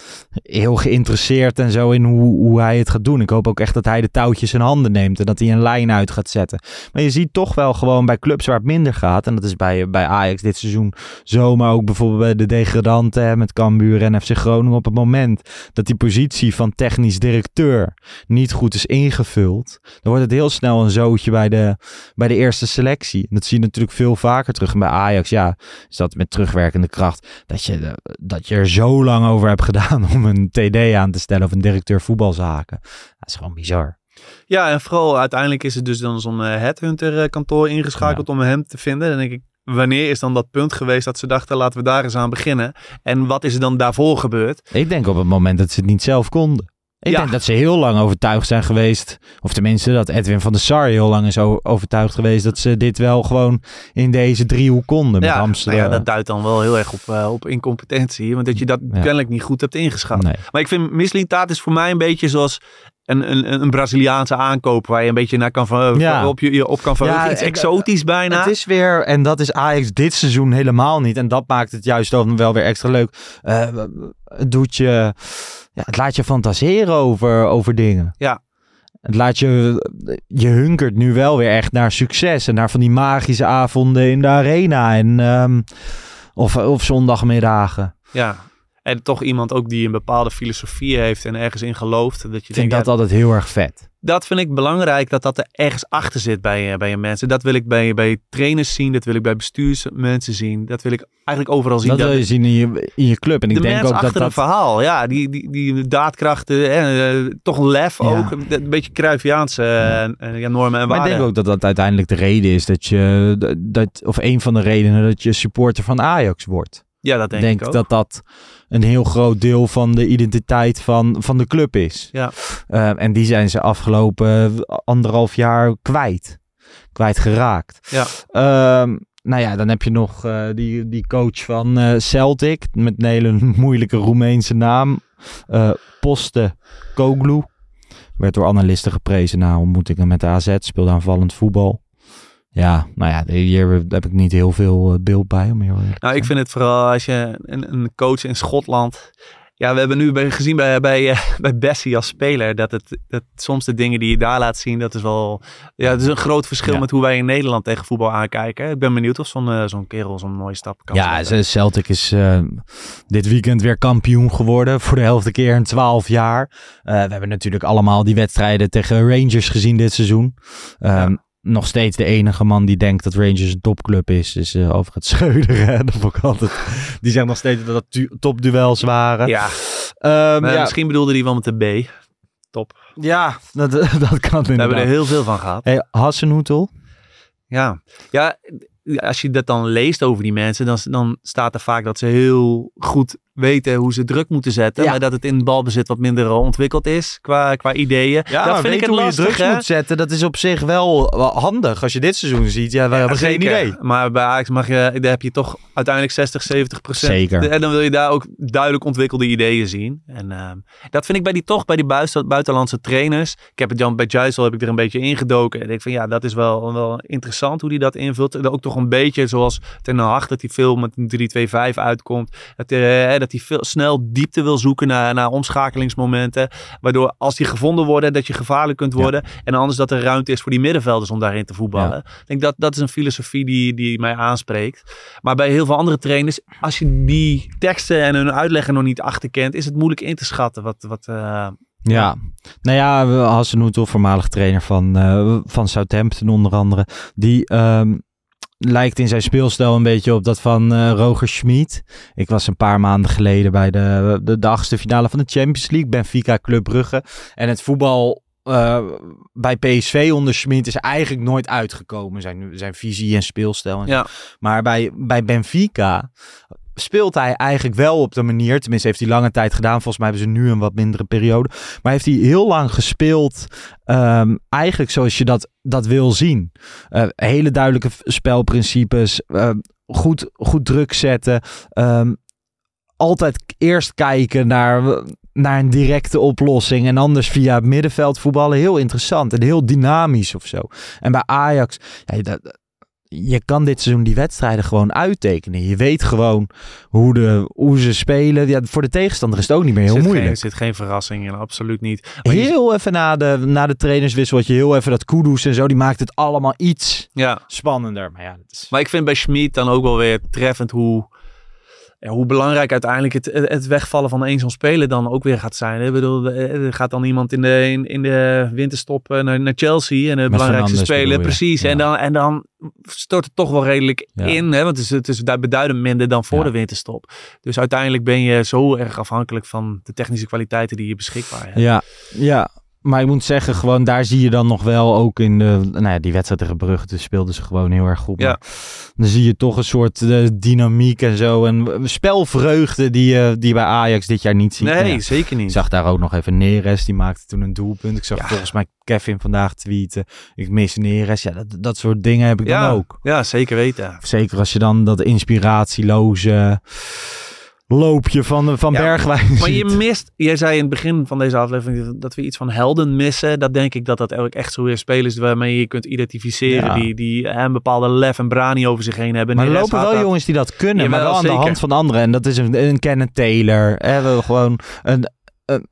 heel geïnteresseerd en zo in hoe, hoe hij het gaat doen. Ik hoop ook echt dat hij de touwtjes in handen neemt en dat hij een lijn uit gaat zetten. Maar je ziet toch wel gewoon bij clubs waar het minder gaat. En dat is bij, bij Ajax dit seizoen zo. Maar ook bijvoorbeeld bij de degradanten met Cambuur en FC Groningen. Op het moment dat die positie van technisch directeur niet goed is ingevuld. Dan wordt het heel snel een zootje bij de, bij de eerste selectie. Dat zie je natuurlijk veel vaker terug. En bij Ajax, ja, is dat met terugwerkende kracht. Dat je, dat je er zo lang over hebt gedaan om een TD aan te stellen of een directeur voetbalzaken. Dat is gewoon bizar. Ja, en vooral uiteindelijk is het dus dan zo'n eh, headhunter eh, kantoor ingeschakeld om hem te vinden. Dan denk ik, wanneer is dan dat punt geweest dat ze dachten, laten we daar eens aan beginnen? En wat is er dan daarvoor gebeurd? Ik denk op het moment dat ze het niet zelf konden. Ik Ja. denk dat ze heel lang overtuigd zijn geweest. Of tenminste dat Edwin van der Sar heel lang is overtuigd geweest. Dat ze dit wel gewoon in deze driehoek konden. Met Ja, Amsterdam. nou ja, dat duidt dan wel heel erg op, eh, op incompetentie. Want dat je dat Ja. kennelijk niet goed hebt ingeschat. Nee. Maar ik vind Michelin Taat is voor mij een beetje zoals een, een, een Braziliaanse aankoop. Waar je een beetje naar kan Ja. op, je, je op kan verheugen. Ja, Iets exotisch bijna. Het is weer, en dat is Ajax dit seizoen helemaal niet. En dat maakt het juist dan wel weer extra leuk. Eh, het doet je, ja, het laat je fantaseren over, over dingen. Ja. Het laat je, je hunkert nu wel weer echt naar succes. En naar van die magische avonden in de arena. En, ehm, of, of zondagmiddagen. Ja. En toch iemand ook die een bepaalde filosofie heeft en ergens in gelooft. Dat je Ik vind denkt, dat ja, altijd heel erg vet. dat vind ik belangrijk, dat dat er ergens achter zit bij, eh, bij je mensen. Dat wil ik bij, bij trainers zien, dat wil ik bij bestuursmensen zien. Dat wil ik eigenlijk overal zien. Dat wil je zien in je, in je club. En ik de denk mensen ook dat achter dat... een verhaal, ja, die, die, die daadkrachten, hè, eh, toch een lef Ja. ook, een, beetje Cruyffiaanse eh, eh, ja, normen en Maar ik denk ook dat dat uiteindelijk de reden is dat je, dat, of een van de redenen dat je supporter van Ajax wordt. Ja, dat denk, Ik denk ik ook. dat dat een heel groot deel van de identiteit van, van de club is. Ja. Eh, en die zijn ze afgelopen anderhalf jaar kwijt. kwijtgeraakt. Ja. Ehm, nou ja, dan heb je nog eh, die, die coach van eh, Celtic. Met een hele moeilijke Roemeense naam. eh Poste Koglu. Werd door analisten geprezen na ontmoetingen met de AZ. Speelde aanvallend voetbal. Ja, nou ja, hier heb ik niet heel veel eh, beeld bij. Om heel Nou, ik vind het vooral als je een, een coach in Schotland. Ja, we hebben nu bij, gezien bij, bij, eh, bij Bessie als speler dat het dat soms de dingen die je daar laat zien, dat is wel. Ja, het is een groot verschil Ja. met hoe wij in Nederland tegen voetbal aankijken. Ik ben benieuwd of zo'n eh, zo'n kerel zo'n mooie stap kan Ja, zetten. Celtic is dit weekend weer kampioen geworden. Voor de helft keer in 12 jaar. We hebben natuurlijk allemaal die wedstrijden tegen Rangers gezien dit seizoen. Ehm, Nog steeds de enige man die denkt dat Rangers een topclub is, is eh over het Schreuder. hè. Dat vond ik altijd. Die zegt nog steeds dat dat topduels waren. Ja, Ehm, maar ja, misschien bedoelde hij wel met de B. Top. ja dat, dat kan We hebben er inderdaad. heel veel van gehad. Hey, Hassenhoetel. Ja. ja, als je dat dan leest over die mensen, dan, dan staat er vaak dat ze heel goed weten hoe ze druk moeten zetten. Ja. Maar dat het in balbezit wat minder eh, ontwikkeld is qua, qua ideeën. Ja, dat vind ik het hoe lastig, je druk hè? moet zetten. Dat is op zich wel wel handig. Als je dit seizoen ziet, ja, we hebben geen idee. Maar bij Ajax mag je, daar heb je toch uiteindelijk 60, 70 procent. Zeker. En dan wil je daar ook duidelijk ontwikkelde ideeën zien. En ehm, dat vind ik bij die toch, bij die buiten- buitenlandse trainers. Ik heb het Jan bij Juisel heb ik er een beetje ingedoken. En ik denk van ja, dat is wel, wel interessant hoe hij dat invult. En ook toch een beetje zoals Ten Hag, dat hij veel met een 3-2-5 uitkomt. Dat, hij, dat hij veel snel diepte wil zoeken naar, naar omschakelingsmomenten. Waardoor als die gevonden worden, dat je gevaarlijk kunt worden. En anders dat er ruimte is voor die middenvelders om daarin te voetballen. Ik denk dat dat is een filosofie die, die mij aanspreekt. Maar bij heel veel andere trainers, als je die teksten en hun uitleggen nog niet achterkent, is het moeilijk in te schatten. Wat, wat, eh, Ja, nou ja, Hassenhoetel, voormalig trainer van, eh, van Southampton onder andere, die ehm, lijkt in zijn speelstijl een beetje op dat van eh, Roger Schmid. Ik was een paar maanden geleden bij de, de, de achtste finale van de Champions League, Benfica Club Brugge. En het voetbal eh, bij PSV onder Schmid is eigenlijk nooit uitgekomen, zijn, zijn visie en speelstijl. En. Ja. Maar bij, bij Benfica speelt hij eigenlijk wel op de manier, tenminste heeft hij lange tijd gedaan. Volgens mij hebben ze nu een wat mindere periode. Maar heeft hij heel lang gespeeld, ehm, eigenlijk zoals je dat, dat wil zien. Eh, hele duidelijke spelprincipes, ehm, goed, goed druk zetten. ehm, altijd eerst kijken naar, naar een directe oplossing en anders via het middenveld voetballen. Heel interessant en heel dynamisch of zo. En bij Ajax, ja, dat, je kan dit seizoen die wedstrijden gewoon uittekenen. Je weet gewoon hoe, de, hoe ze spelen. Ja, voor de tegenstander is het ook niet meer heel zit moeilijk. Geen, er zit geen verrassing in, absoluut niet. Maar je- Heel even na de, na de trainerswissel had je heel even dat Kudus en zo. Die maakt het allemaal iets ja. spannender. Maar ja, dat is... Maar ik vind bij Schmid dan ook wel weer treffend hoe, ja, hoe belangrijk uiteindelijk het, het wegvallen van één zo'n speler dan ook weer gaat zijn. Ik bedoel, eh, er gaat dan iemand in de, in, in de winterstop eh, naar, naar Chelsea en de belangrijkste Fernandes speler. bedoel je? Precies. Ja. En, dan, en dan stort het toch wel redelijk Ja. in. Hè? Want het is, het is daar beduidend minder dan voor de winterstop. Dus uiteindelijk ben je zo erg afhankelijk van de technische kwaliteiten die je beschikbaar hebt. Ja, ja. Maar ik moet zeggen, gewoon daar zie je dan nog wel ook in de... Nou ja, die wedstrijd tegen Brugge dus speelden ze gewoon heel erg goed. Ja. Dan zie je toch een soort eh, dynamiek en zo. En spelvreugde die je die je bij Ajax dit jaar niet ziet. Nee, Nou ja, zeker Ik niet. zag daar ook nog even Neres, die maakte toen een doelpunt. Ik zag Ja. volgens mij Kevin vandaag tweeten. Ik mis Neres. Ja, dat, dat soort dingen heb ik dan ook. ja, zeker weten. Zeker als je dan dat inspiratieloze loopje van, van Ja, Bergwijn Maar je mist, jij zei in het begin van deze aflevering dat we iets van helden missen. Dat denk ik dat dat ook echt zo weer spelers waarmee je je kunt identificeren. Ja. Die, die een bepaalde lef en brani over zich heen hebben. Maar er lopen wel dat. jongens die dat kunnen, maar wel aan zeker. de hand van anderen. En dat is een, een Kenneth Taylor. Hè, we gewoon een,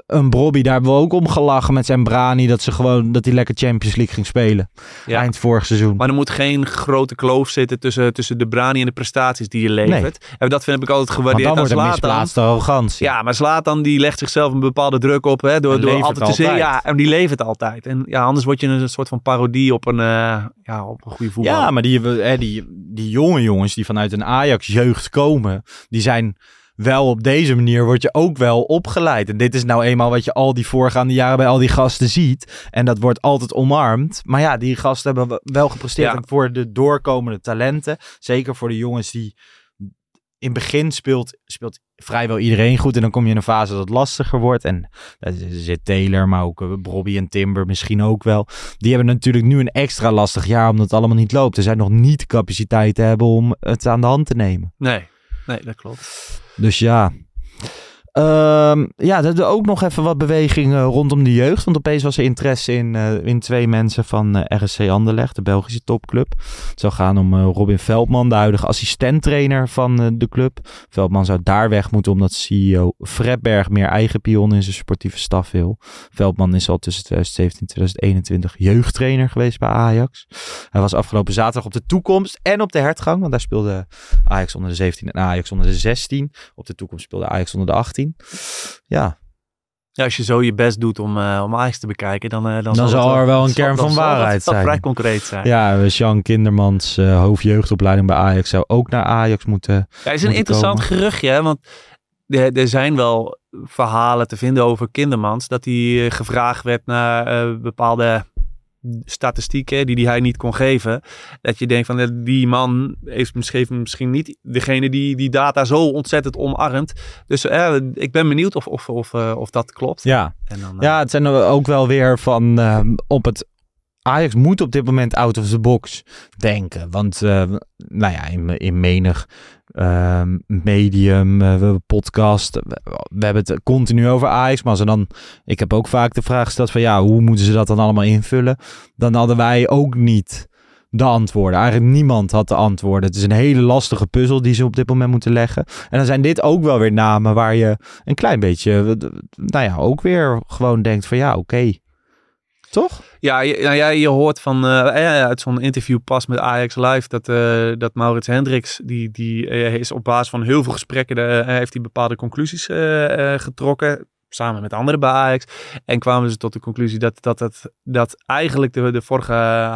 een Brobby, daar hebben we ook om gelachen met zijn Brani. Dat, ze gewoon, dat hij lekker Champions League ging spelen. Ja. Eind vorig seizoen. Maar er moet geen grote kloof zitten tussen, tussen de brani en de prestaties die je levert. En dat vind ik altijd Want gewaardeerd dan aan wordt er misplaatste arrogantie. Ja, maar Zlatan die legt zichzelf een bepaalde druk op. Hè, door, door altijd te zeggen. Ja, en die levert altijd. En ja, anders word je een soort van parodie op een, eh, ja, op een goede voetbal. Ja, maar die, hè, die, die jonge jongens die vanuit een Ajax-jeugd komen, die zijn wel op deze manier, word je ook wel opgeleid. En dit is nou eenmaal wat je al die voorgaande jaren bij al die gasten ziet. En dat wordt altijd omarmd. Maar ja, die gasten hebben wel gepresteerd Ja. Voor de doorkomende talenten. Zeker voor de jongens die in het begin speelt, speelt vrijwel iedereen goed. En dan kom je in een fase dat het lastiger wordt. En daar zit Taylor, maar ook uh, Bobby en Timber misschien ook wel. Die hebben natuurlijk nu een extra lastig jaar omdat het allemaal niet loopt. Er zijn nog niet capaciteit te hebben om het aan de hand te nemen. Nee, nee dat klopt. Dus ja, Um, ja, er ook nog even wat beweging uh, rondom de jeugd. Want opeens was er interesse in, uh, in twee mensen van uh, RSC Anderlecht, de Belgische topclub. Het zou gaan om Robin Veldman, de huidige assistenttrainer van de club. Veldman zou daar weg moeten omdat CEO Fredberg meer eigen pion in zijn sportieve staf wil. Veldman is al tussen 2017 en 2021 jeugdtrainer geweest bij Ajax. Hij was afgelopen zaterdag op de toekomst en op de hertgang. Want daar speelde Ajax onder de 17 en Ajax onder de 16. Op de toekomst speelde Ajax onder de 18. Ja. Ja, als je zo je best doet om, uh, om Ajax te bekijken, dan, uh, dan, dan zal, zal er wel een kern van waarheid zijn. Dat vrij concreet zijn. Ja, Jean Kindermans, uh, hoofdjeugdopleiding bij Ajax, zou ook naar Ajax moeten. Ja, is een interessant komen. geruchtje, hè? want er, er zijn wel verhalen te vinden over Kindermans, dat hij gevraagd werd naar bepaalde statistieken die, die hij niet kon geven. Dat je denkt van die man heeft misschien, misschien niet degene die die data zo ontzettend omarmt. Dus eh, ik ben benieuwd of, of, of, uh, of dat klopt. Ja. En dan, uh... ja, het zijn ook wel weer van uh, op het Ajax moet op dit moment out of the box denken. Want nou ja, in, in menig uh, medium, uh, podcast. We hebben het continu over Ajax. Maar er dan. Ik heb ook vaak de vraag gesteld van ja, hoe moeten ze dat dan allemaal invullen? Dan hadden wij ook niet de antwoorden. Eigenlijk niemand had de antwoorden. Het is een hele lastige puzzel die ze op dit moment moeten leggen. En dan zijn dit ook wel weer namen waar je een klein beetje, nou ja, ook weer gewoon denkt van ja, oké. Toch? Ja, je, nou ja, je hoort van uh, uit zo'n interview pas met Ajax Live dat, uh, dat Maurits Hendricks, die, die uh, is op basis van heel veel gesprekken, heeft hij bepaalde conclusies getrokken. Samen met anderen bij Ajax. En kwamen ze tot de conclusie dat, dat, dat, dat eigenlijk de, de vorige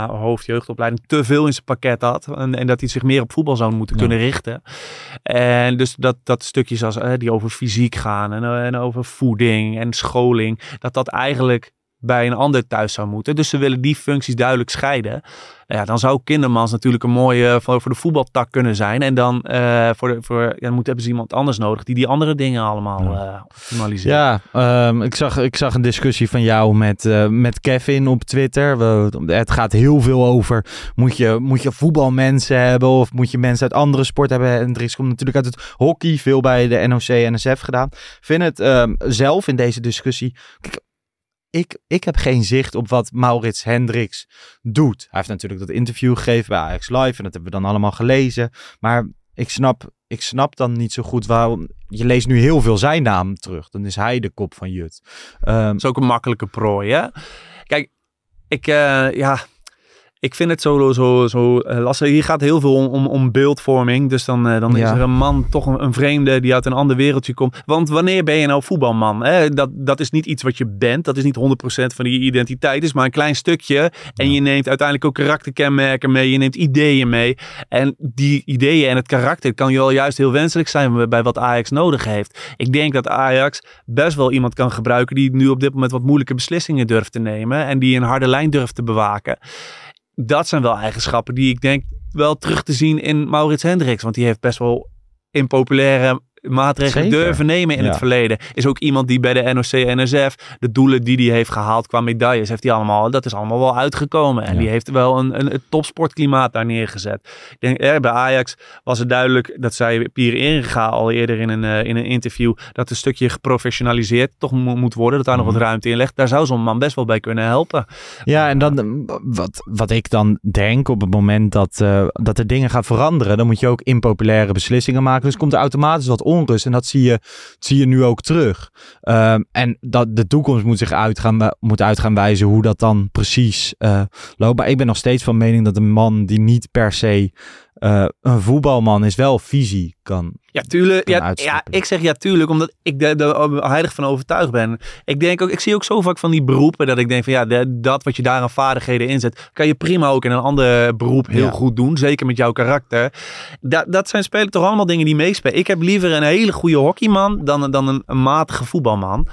hoofdjeugdopleiding te veel in zijn pakket had. En, en dat hij zich meer op voetbal zou moeten ja. kunnen richten. En dus dat, dat stukjes als, die over fysiek gaan en, en over voeding en scholing. Dat dat eigenlijk bij een ander thuis zou moeten. Dus ze willen die functies duidelijk scheiden. Nou ja, dan zou Kindermans natuurlijk een mooie voor, voor de voetbaltak kunnen zijn. En dan, uh, voor de, voor, ja, dan moet, hebben ze iemand anders nodig die die andere dingen allemaal uh, optimaliseren. Ja, um, ik, zag, ik zag een discussie van jou met, uh, met Kevin op Twitter. We, het gaat heel veel over, moet je, moet je voetbalmensen hebben of moet je mensen uit andere sporten hebben? En Dries komt natuurlijk uit het hockey, veel bij de NOC-NSF gedaan. Vind het um, zelf in deze discussie ik, ik heb geen zicht op wat Maurits Hendricks doet. Hij heeft natuurlijk dat interview gegeven bij Ajax Live en dat hebben we dan allemaal gelezen. Maar ik snap, ik snap dan niet zo goed waarom. Je leest nu heel veel zijn naam terug. Dan is hij de kop van Jut. Um, dat is ook een makkelijke prooi, hè? Kijk, ik, uh, ja, ik vind het zo, zo, zo lastig. Hier gaat heel veel om, om, om beeldvorming. Dus dan, uh, dan ja. is er een man toch een, een, vreemde die uit een ander wereldje komt. Want wanneer ben je nou voetbalman? Hè? Dat, dat is niet iets wat je bent. Dat is niet 100% van die identiteit. Het is maar een klein stukje. En ja. je neemt uiteindelijk ook karakterkenmerken mee. Je neemt ideeën mee. En die ideeën en het karakter kan je wel juist heel wenselijk zijn bij wat Ajax nodig heeft. Ik denk dat Ajax best wel iemand kan gebruiken die nu op dit moment wat moeilijke beslissingen durft te nemen. En die een harde lijn durft te bewaken dat zijn wel eigenschappen die ik denk wel terug te zien in Maurits Hendricks. Want die heeft best wel impopulaire maatregelen Zeker. durven nemen in Ja. het verleden. Is ook iemand die bij de NOC-NSF de doelen die hij heeft gehaald qua medailles, heeft hij allemaal, dat is allemaal wel uitgekomen. En Ja. die heeft wel een, een, een topsportklimaat daar neergezet. Ik denk, eh, bij Ajax was het duidelijk, dat zei Pierre Inga al eerder in een, eh, in een interview, dat een stukje geprofessionaliseerd toch mo- moet worden, dat daar nog Mhm. wat ruimte in ligt. Daar zou zo'n man best wel bij kunnen helpen. Ja, en dan eh, wat, wat ik dan denk op het moment dat, eh, dat er dingen gaan veranderen, dan moet je ook impopulaire beslissingen maken. Dus komt er automatisch wat onrust. En dat zie je, zie je nu ook terug. Ehm, en dat de toekomst moet zich uit gaan, moet uit gaan wijzen hoe dat dan precies eh, loopt. Maar ik ben nog steeds van mening dat een man die niet per se eh, een voetbalman is, wel visie kan. Ja, tuurlijk. Ja, ja, ik zeg ja, tuurlijk, omdat ik er heilig van overtuigd ben. Ik denk ook, ik zie ook zo vaak van die beroepen dat ik denk van ja, de- dat wat je daar aan vaardigheden inzet, kan je prima ook in een ander beroep heel Ja. goed doen. Zeker met jouw karakter. Dat, dat zijn spelen toch allemaal dingen die meespelen. Ik heb liever een hele goede hockeyman dan, dan een, een matige voetbalman.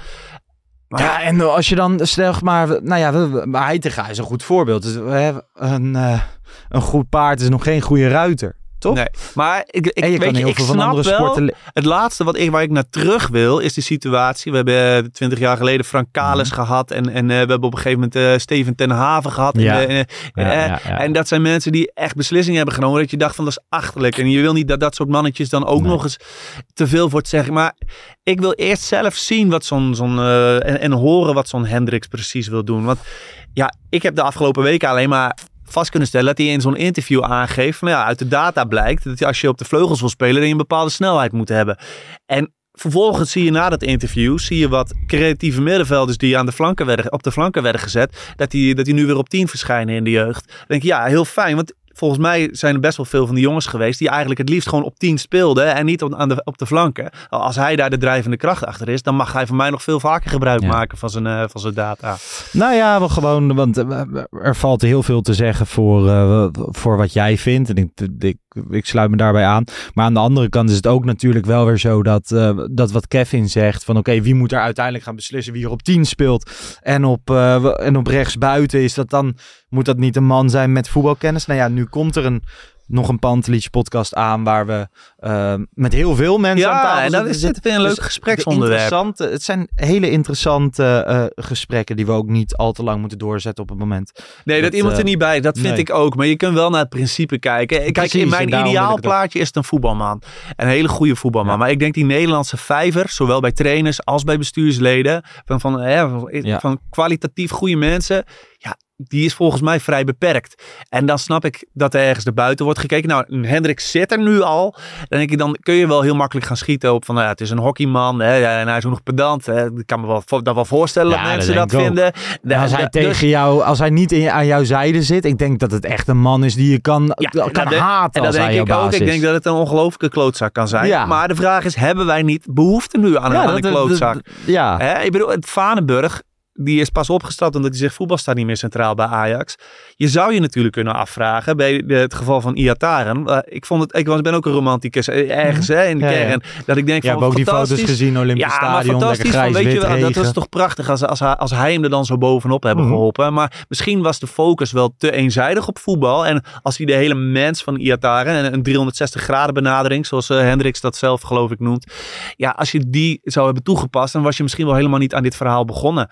Maar Ja, en als je dan, stel maar, nou ja, Heitinga is een goed voorbeeld. Dus, we hebben een, eh, een goed paard is nog geen goede ruiter. Toch? Nee, maar ik, ik, en je weet je, ik snap wel, sporten... het laatste wat ik, waar ik naar terug wil, is de situatie. We hebben twintig jaar geleden Frank Kalis Mhm. gehad. En, en eh, we hebben op een gegeven moment eh, Steven ten Haven gehad. Ja. eh, ja. En dat zijn mensen die echt beslissingen hebben genomen. Dat je dacht van dat is achterlijk. En je wil niet dat dat soort mannetjes dan ook Nee. nog eens te veel voor het zeggen. Maar ik wil eerst zelf zien wat zo'n, zo'n eh, en, en horen wat zo'n Hendricks precies wil doen. Want ja, ik heb de afgelopen weken alleen maar vast kunnen stellen dat hij in zo'n interview aangeeft. Van, ja, uit de data blijkt dat je, als je op de vleugels wil spelen, dat je een bepaalde snelheid moet hebben. En vervolgens zie je na dat interview, zie je wat creatieve middenvelders die aan de flanken werden, op de flanken werden gezet, dat die, dat die nu weer op 10 verschijnen in de jeugd. Dan denk ik, ja, heel fijn, want volgens mij zijn er best wel veel van die jongens geweest die eigenlijk het liefst gewoon op 10 speelden en niet op, aan de, op de flanken. Als hij daar de drijvende kracht achter is, dan mag hij van mij nog veel vaker gebruik Ja. maken van zijn, eh, van zijn data. Nou ja, wel gewoon, want eh, er valt heel veel te zeggen voor, eh, voor wat jij vindt. En ik, ik, ik sluit me daarbij aan. Maar aan de andere kant is het ook natuurlijk wel weer zo dat, eh, dat wat Kevin zegt: van oké, wie moet er uiteindelijk gaan beslissen wie er op 10 speelt en op, eh, en op rechts buiten? Is dat dan, moet dat niet een man zijn met voetbalkennis? Nou ja, nu komt er een. Nog een Pantelich podcast aan waar we eh, met heel veel mensen aan Ja, tafel en dan zitten. is dit weer een leuk Dus gespreksonderwerp. interessante- Het zijn hele interessante eh, gesprekken die we ook niet al te lang moeten doorzetten op het moment. Nee, dat, Dat, iemand eh, er niet bij, dat vind nee. ik ook. Maar je kunt wel naar het principe kijken. Kijk, Precies, in mijn het ook. ideaalplaatje is het een voetbalman. Een hele goede voetbalman. Ja. Maar ik denk die Nederlandse vijver, zowel bij trainers als bij bestuursleden, van, van, hè, van, Ja. van kwalitatief goede mensen, ja, die is volgens mij vrij beperkt. En dan snap ik dat er ergens erbuiten wordt gekeken. Nou, Hendrik zit er nu al. Dan denk ik, dan kun je wel heel makkelijk gaan schieten op van, nou ja, het is een hockeyman. Hè, en hij is ook nog pedant. Hè. Ik kan me wel, dat wel voorstellen Ja, dat mensen dat, vinden. En als hij Dus- tegen jou, als hij niet in, aan jouw zijde zit, ik denk dat het echt een man is die je kan, Ja, kan dat haten En dat denk ik ook. Ik denk dat het een ongelofelijke klootzak kan zijn. Ja. Maar de vraag is, hebben wij niet behoefte nu aan, een- aan klootzak? ja. Hè? Ik bedoel, het Vanenburg, die is pas opgestapt omdat hij zegt voetbal staat niet meer centraal bij Ajax. Je zou je natuurlijk kunnen afvragen bij de- het geval van Iataren. Eh, ik, vond het, ik was, ben ook een romanticus eh, ergens hè, in de Ja, ja. kern. Dat ik denk Ja, van ook die foto's fantastisch. gezien, Olympisch Ja, maar Stadion, lekker fantastisch. Van, weet je wel, dat was toch prachtig als, als, hij, als hij hem er dan zo bovenop hebben Mhm. geholpen. Maar misschien was de focus wel te eenzijdig op voetbal. En als hij de hele mens van Iataren, en een 360 graden benadering, zoals eh, Hendricks dat zelf geloof ik noemt. Ja, als je die zou hebben toegepast, dan was je misschien wel helemaal niet aan dit verhaal begonnen.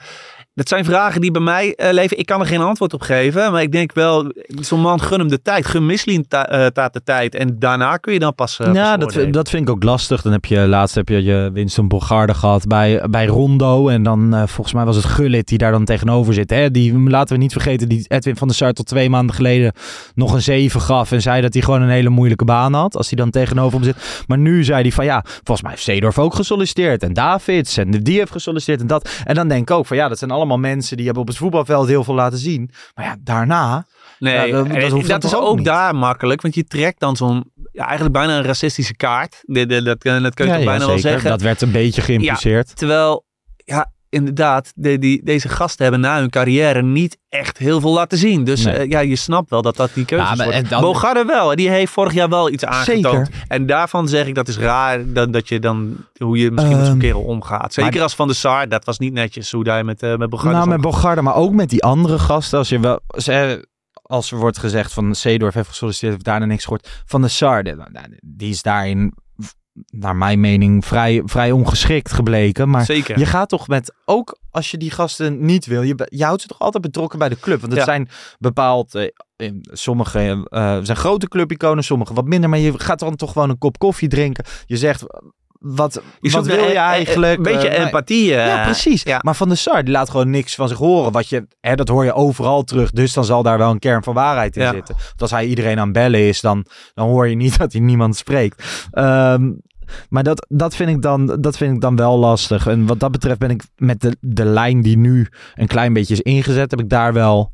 Dat zijn vragen die bij mij eh, leven. Ik kan er geen antwoord op geven. Maar ik denk wel, zo'n man gun hem de tijd. Gun Misselin ta- eh, de tijd. En daarna kun je dan pas. eh, ja, pas dat, oordelen. dat vind ik ook lastig. Dan heb je laatst heb je, je Winston Bogarde gehad bij, bij Rondo. En dan volgens mij was het Gullit die daar dan tegenover zit. Hè? Die, laten we niet vergeten, die Edwin van der Sar tot twee maanden geleden nog een 7 gaf. En zei dat hij gewoon een hele moeilijke baan had. Als hij dan tegenover hem zit. Maar nu zei hij van ja, volgens mij heeft Seedorf ook gesolliciteerd. En Davids. En die heeft gesolliciteerd en dat. En dan denk ik ook van ja, dat zijn allemaal mensen die hebben op het voetbalveld heel veel laten zien. Maar ja, daarna... Nee, Ja, dat- is ook, daar makkelijk. Want je trekt dan zo'n, ja, eigenlijk bijna een racistische kaart. Dat, dat, dat, kun je Ja, toch ja, bijna wel zeker. zeggen. Dat werd een beetje geïmpliceerd. Terwijl, ja, inderdaad, de, die, deze gasten hebben na hun carrière niet echt heel veel laten zien. Dus Nee. eh, ja, je snapt wel dat dat die keuze Ja, maar- wordt. en dan- Bogarde wel. Die heeft vorig jaar wel iets aangetoond. Zeker. En daarvan zeg ik, dat is raar dat, dat je dan, hoe je misschien met zo'n Ehm, kerel omgaat. Zeker maar- als Van de Sar, dat was niet netjes hoe hij met, eh met Bogarde Nou, met Bogarde, maar ook met die andere gasten. Als, je wel, ze- als er wordt gezegd van Seedorf heeft gesolliciteerd, heeft daarna niks gehoord. Van de Sar, die is daarin, naar mijn mening, vrij, vrij ongeschikt gebleken. Maar Zeker. je gaat toch met, ook als je die gasten niet wil, je, je houdt ze toch altijd betrokken bij de club. Want het Ja. zijn bepaald, eh, in sommige eh, zijn grote clubiconen, sommige wat minder. Maar je gaat dan toch gewoon een kop koffie drinken. Je zegt, wat, Je wat wil je eigenlijk? Een beetje Eh, empathie. ja, precies. ja. Maar Van der Sar, die laat gewoon niks van zich horen. Wat je, hè, dat hoor je overal terug. Dus dan zal daar wel een kern van waarheid in Ja. zitten. Want als hij iedereen aan bellen is, dan, dan hoor je niet dat hij niemand spreekt. Ehm, maar dat, dat, vind ik dan, dat vind ik dan wel lastig. En wat dat betreft ben ik met de, de lijn die nu een klein beetje is ingezet, heb ik daar wel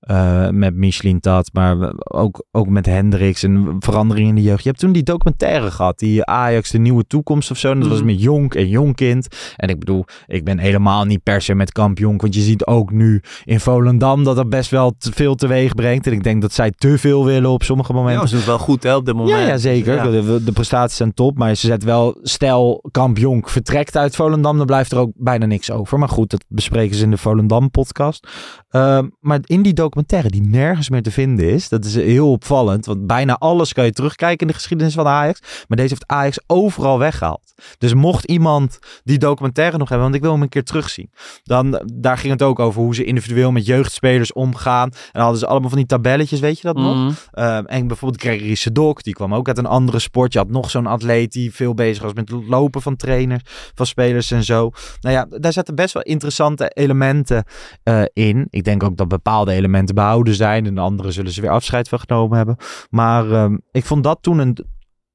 eh, met Michelin Tat, maar ook, ook met Hendricks en veranderingen in de jeugd. Je hebt toen die documentaire gehad, die Ajax de nieuwe toekomst of zo. En dat was Mhm. met Jonk en Jonkkind. En ik bedoel, ik ben helemaal niet per se met kamp Jonk, want je ziet ook nu in Volendam dat dat best wel te veel teweeg brengt. En ik denk dat zij te veel willen op sommige Ja, momenten. ze doen het wel goed hè, op dit moment. Ja, ja zeker. Ja. De, de prestaties zijn top. Maar ze zet wel, stel Kamp Jonk vertrekt uit Volendam, dan blijft er ook bijna niks over. Maar goed, dat bespreken ze in de Volendam podcast. Ehm, maar in die documentaire die nergens meer te vinden is. Dat is heel opvallend, want bijna alles kan je terugkijken in de geschiedenis van Ajax. Maar deze heeft Ajax overal weggehaald. Dus mocht iemand die documentaire nog hebben, want ik wil hem een keer terugzien. Dan, daar ging het ook over hoe ze individueel met jeugdspelers omgaan. En hadden ze allemaal van die tabelletjes, weet je dat nog? Mhm. Um, en bijvoorbeeld Gregory Sedok, die kwam ook uit een andere sport. Je had nog zo'n atleet die veel bezig was met het lopen van trainers, van spelers en zo. Nou ja, daar zaten best wel interessante elementen uh, in. Ik denk ook dat bepaalde elementen behouden zijn en de andere zullen ze weer afscheid van genomen hebben. Maar um, ik vond dat toen een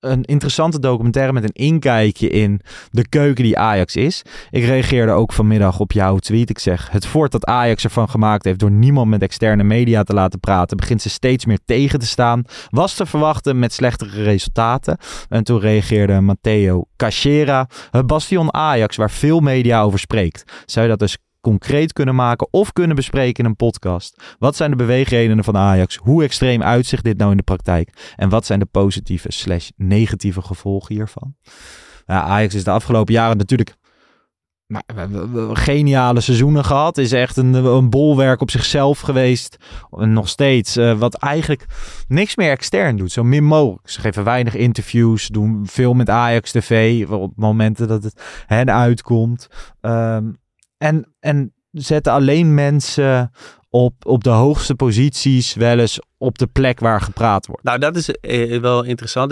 een interessante documentaire met een inkijkje in de keuken die Ajax is. Ik reageerde ook vanmiddag op jouw tweet. Ik zeg, het voort dat Ajax ervan gemaakt heeft door niemand met externe media te laten praten, begint ze steeds meer tegen te staan. Was te verwachten met slechtere resultaten. En toen reageerde Matteo Cachera, het bastion Ajax waar veel media over spreekt. Zou je dat dus concreet kunnen maken of kunnen bespreken in een podcast. Wat zijn de beweegredenen van Ajax? Hoe extreem uitzicht dit nou in de praktijk? En wat zijn de positieve slash negatieve gevolgen hiervan? Ja, Ajax is de afgelopen jaren natuurlijk maar hebben geniale seizoenen gehad. Is echt een, een bolwerk op zichzelf geweest. En nog steeds. Uh, wat eigenlijk niks meer extern doet. Zo min mogelijk. Ze geven weinig interviews. Doen veel met Ajax TV. Op momenten dat het hen uitkomt. Um, en, en zetten alleen mensen op, op de hoogste posities wel eens op de plek waar gepraat wordt. Nou, dat is eh, wel interessant.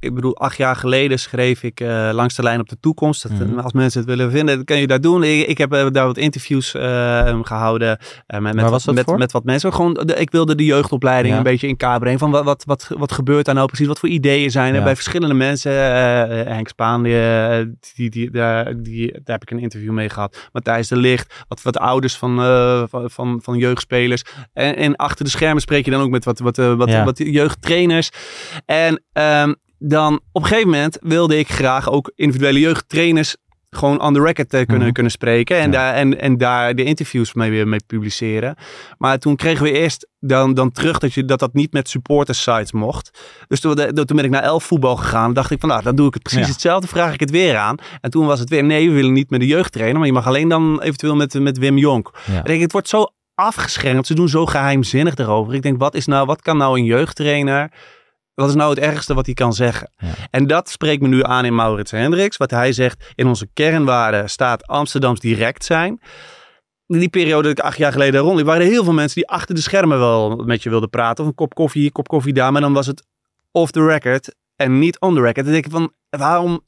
Ik bedoel, acht jaar geleden schreef ik uh, langs de lijn op de toekomst. Dat, mm -hmm. Als mensen het willen vinden, dan kan je dat doen. Ik, ik heb uh, daar wat interviews uh, gehouden met, met, wat, met, met, wat mensen. Gewoon, de, ik wilde de jeugdopleiding ja. een beetje in kaart brengen. Van wat, wat, wat, wat gebeurt daar nou precies? Wat voor ideeën zijn er ja. bij verschillende mensen? Henk Spaan, die, die, die, daar, die, daar heb ik een interview mee gehad. Matthijs de Licht, wat, wat ouders van, van, van, van jeugdspelers. En, en achter de schermen spreek je dan ook met wat, wat, wat, ja. wat jeugdtrainers. En um, dan op een gegeven moment wilde ik graag ook individuele jeugdtrainers gewoon on the record uh, kunnen, mm. kunnen spreken. En, ja. daar, en, en daar de interviews mee weer mee publiceren. Maar toen kregen we eerst dan, dan terug dat, je, dat dat niet met supporters sites mocht. Dus toen, toen ben ik naar elf voetbal gegaan. dacht ik van nou, dan doe ik het precies ja. hetzelfde. Vraag ik het weer aan. En toen was het weer nee, we willen niet met de jeugdtrainer. Maar je mag alleen dan eventueel met, met Wim Jonk. Ja. En ik, het wordt zo afgeschermd. Ze doen zo geheimzinnig erover. Ik denk, wat, is nou, wat kan nou een jeugdtrainer wat is nou het ergste wat hij kan zeggen? Ja. En dat spreekt me nu aan in Maurits Hendricks. Wat hij zegt, in onze kernwaarden staat Amsterdams direct zijn. In die periode dat ik acht jaar geleden rond, waren er heel veel mensen die achter de schermen wel met je wilden praten. Of een kop koffie hier, kop koffie daar. Maar dan was het off the record en niet on the record. Dan denk ik van, waarom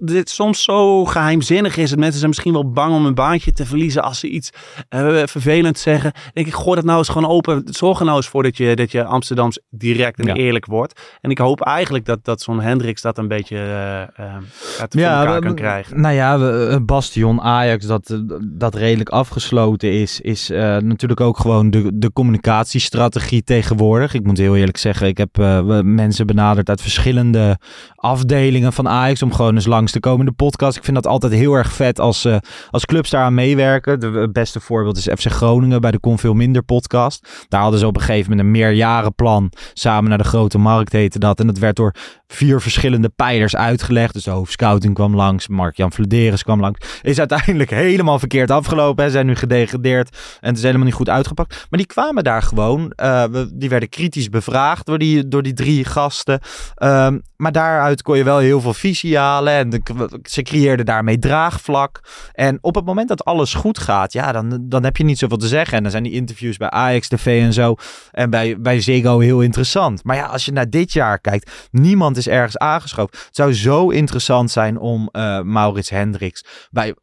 dit soms zo geheimzinnig is. Dat mensen zijn misschien wel bang om een baantje te verliezen als ze iets uh, vervelend zeggen. Dan denk ik, gooi dat nou eens gewoon open. Zorg er nou eens voor dat je, dat je Amsterdams direct en ja. eerlijk wordt. En ik hoop eigenlijk dat, dat zo'n Hendricks dat een beetje uh, uh, uit ja, elkaar kan krijgen. Nou ja, Bastion Ajax, dat, dat redelijk afgesloten is, is natuurlijk ook gewoon de, de communicatiestrategie tegenwoordig. Ik moet heel eerlijk zeggen, ik heb mensen benaderd uit verschillende afdelingen van Ajax om gewoon eens langs te komen in de podcast. Ik vind dat altijd heel erg vet als, uh, als clubs daaraan meewerken. Het beste voorbeeld is FC Groningen bij de Kon Veel Minder podcast. Daar hadden ze op een gegeven moment een meerjarenplan samen naar de grote markt heette dat. En dat werd door vier verschillende pijlers uitgelegd. Dus de hoofdscouting kwam langs, Mark-Jan Vladeris kwam langs. Is uiteindelijk helemaal verkeerd afgelopen. Hè. Zijn nu gedegradeerd en het is helemaal niet goed uitgepakt. Maar die kwamen daar gewoon. Uh, die werden kritisch bevraagd door die, door die drie gasten. Um, maar daaruit kon je wel heel veel visie. En ze creëerden daarmee draagvlak. En op het moment dat alles goed gaat, ja, dan, dan heb je niet zoveel te zeggen. En dan zijn die interviews bij Ajax TV en zo. En bij, bij Ziggo heel interessant. Maar ja, als je naar dit jaar kijkt, niemand is ergens aangeschoven. Het zou zo interessant zijn om uh, Maurits Hendricks bij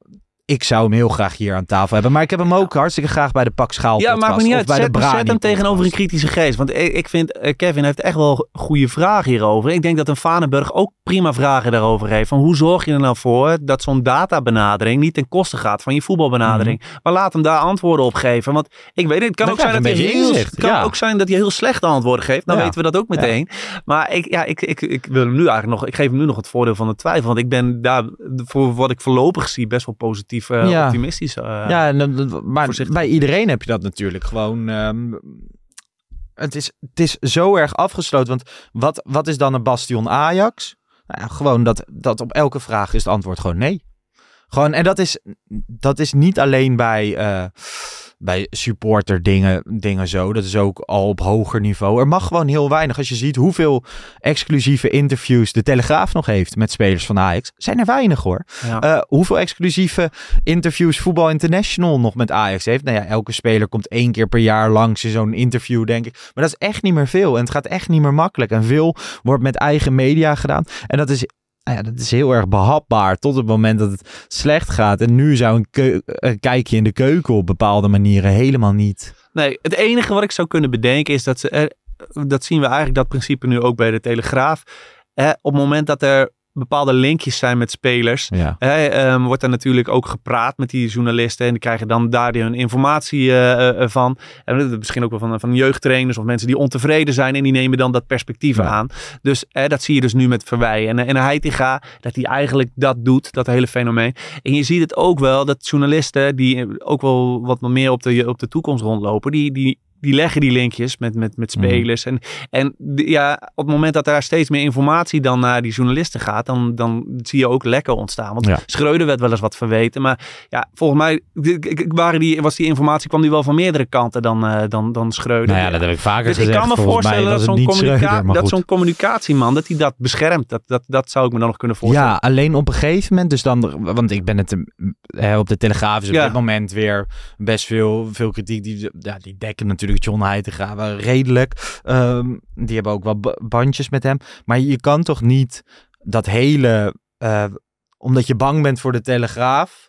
ik zou hem heel graag hier aan tafel hebben. Maar ik heb hem ook hartstikke graag bij de Pak Schaal Ja, maakt me niet uit. Bij zet, de zet hem tegenover een kritische geest. Want ik, vind, uh, Kevin heeft echt wel goede vragen hierover. Ik denk dat een Vanenburg ook prima vragen daarover heeft. Van hoe zorg je er nou voor dat zo'n databenadering niet ten koste gaat van je voetbalbenadering. Mm-hmm. Maar laat hem daar antwoorden op geven. Want ik weet het, het kan, ook zijn, dat hij heel, kan ja. ook zijn dat hij heel slechte antwoorden geeft. Dan Ja. weten we dat ook meteen. Maar ik, ja, ik, ik, ik wil hem nu eigenlijk nog, ik geef hem nu nog het voordeel van de twijfel. Want ik ben daar, voor wat ik voorlopig zie, best wel positief uh, Ja. optimistisch. uh, ja, maar voorzichtig. bij iedereen heb je dat natuurlijk gewoon. ehm, het, is, het is zo erg afgesloten. Want wat, wat is dan een bastion Ajax? Nou ja, gewoon dat, dat op elke vraag is het antwoord gewoon nee. Gewoon, en dat is, dat is niet alleen bij, eh, bij supporter dingen, dingen zo. Dat is ook al op hoger niveau. Er mag gewoon heel weinig. Als je ziet hoeveel exclusieve interviews de Telegraaf nog heeft met spelers van Ajax. Zijn er weinig hoor. Ja. Eh, hoeveel exclusieve interviews Voetbal International nog met Ajax heeft. Nou ja, elke speler komt één keer per jaar langs in zo'n interview denk ik. Maar dat is echt niet meer veel. En het gaat echt niet meer makkelijk. En veel wordt met eigen media gedaan. En dat is nou ja, dat is heel erg behapbaar tot het moment dat het slecht gaat. En nu zou een, kijkje in de keuken op bepaalde manieren helemaal niet. Nee, het enige wat ik zou kunnen bedenken is dat ze. Dat zien we eigenlijk dat principe nu ook bij de Telegraaf. Hè, op het moment dat er bepaalde linkjes zijn met spelers. Ja. Hè, ehm, wordt er natuurlijk ook gepraat met die journalisten. En die krijgen dan daar hun informatie eh, eh, van. En misschien ook wel van, van jeugdtrainers of mensen die ontevreden zijn. En die nemen dan dat perspectief Ja. aan. Dus hè, dat zie je dus nu met Verwij. En, en Heitinga, dat hij eigenlijk dat doet. Dat hele fenomeen. En je ziet het ook wel dat journalisten die ook wel wat meer op de, op de toekomst rondlopen. Die, die, die leggen die linkjes met, met, met Mhm. spelers. En, en ja, op het moment dat daar steeds meer informatie dan naar die journalisten gaat, dan, dan zie je ook lekken ontstaan. Want Ja. Schreuder werd wel eens wat verweten. Maar ja, volgens mij waren die, was die informatie kwam die wel van meerdere kanten dan, eh, dan, dan Schreuder. Nou ja, dat heb ik vaker Dus ik gezegd. kan me voorstellen dat zo'n, communica- dat zo'n communicatieman, dat hij dat beschermt. Dat, dat, dat zou ik me dan nog kunnen voorstellen. Ja, alleen op een gegeven moment, dus dan, want ik ben het eh, op de Telegraaf is op Ja. dit moment weer best veel, veel kritiek. Die, ja, die dekken natuurlijk John Heitinga redelijk. Ehm, die hebben ook wel ba- bandjes met hem. Maar je kan toch niet dat hele, eh, omdat je bang bent voor de Telegraaf.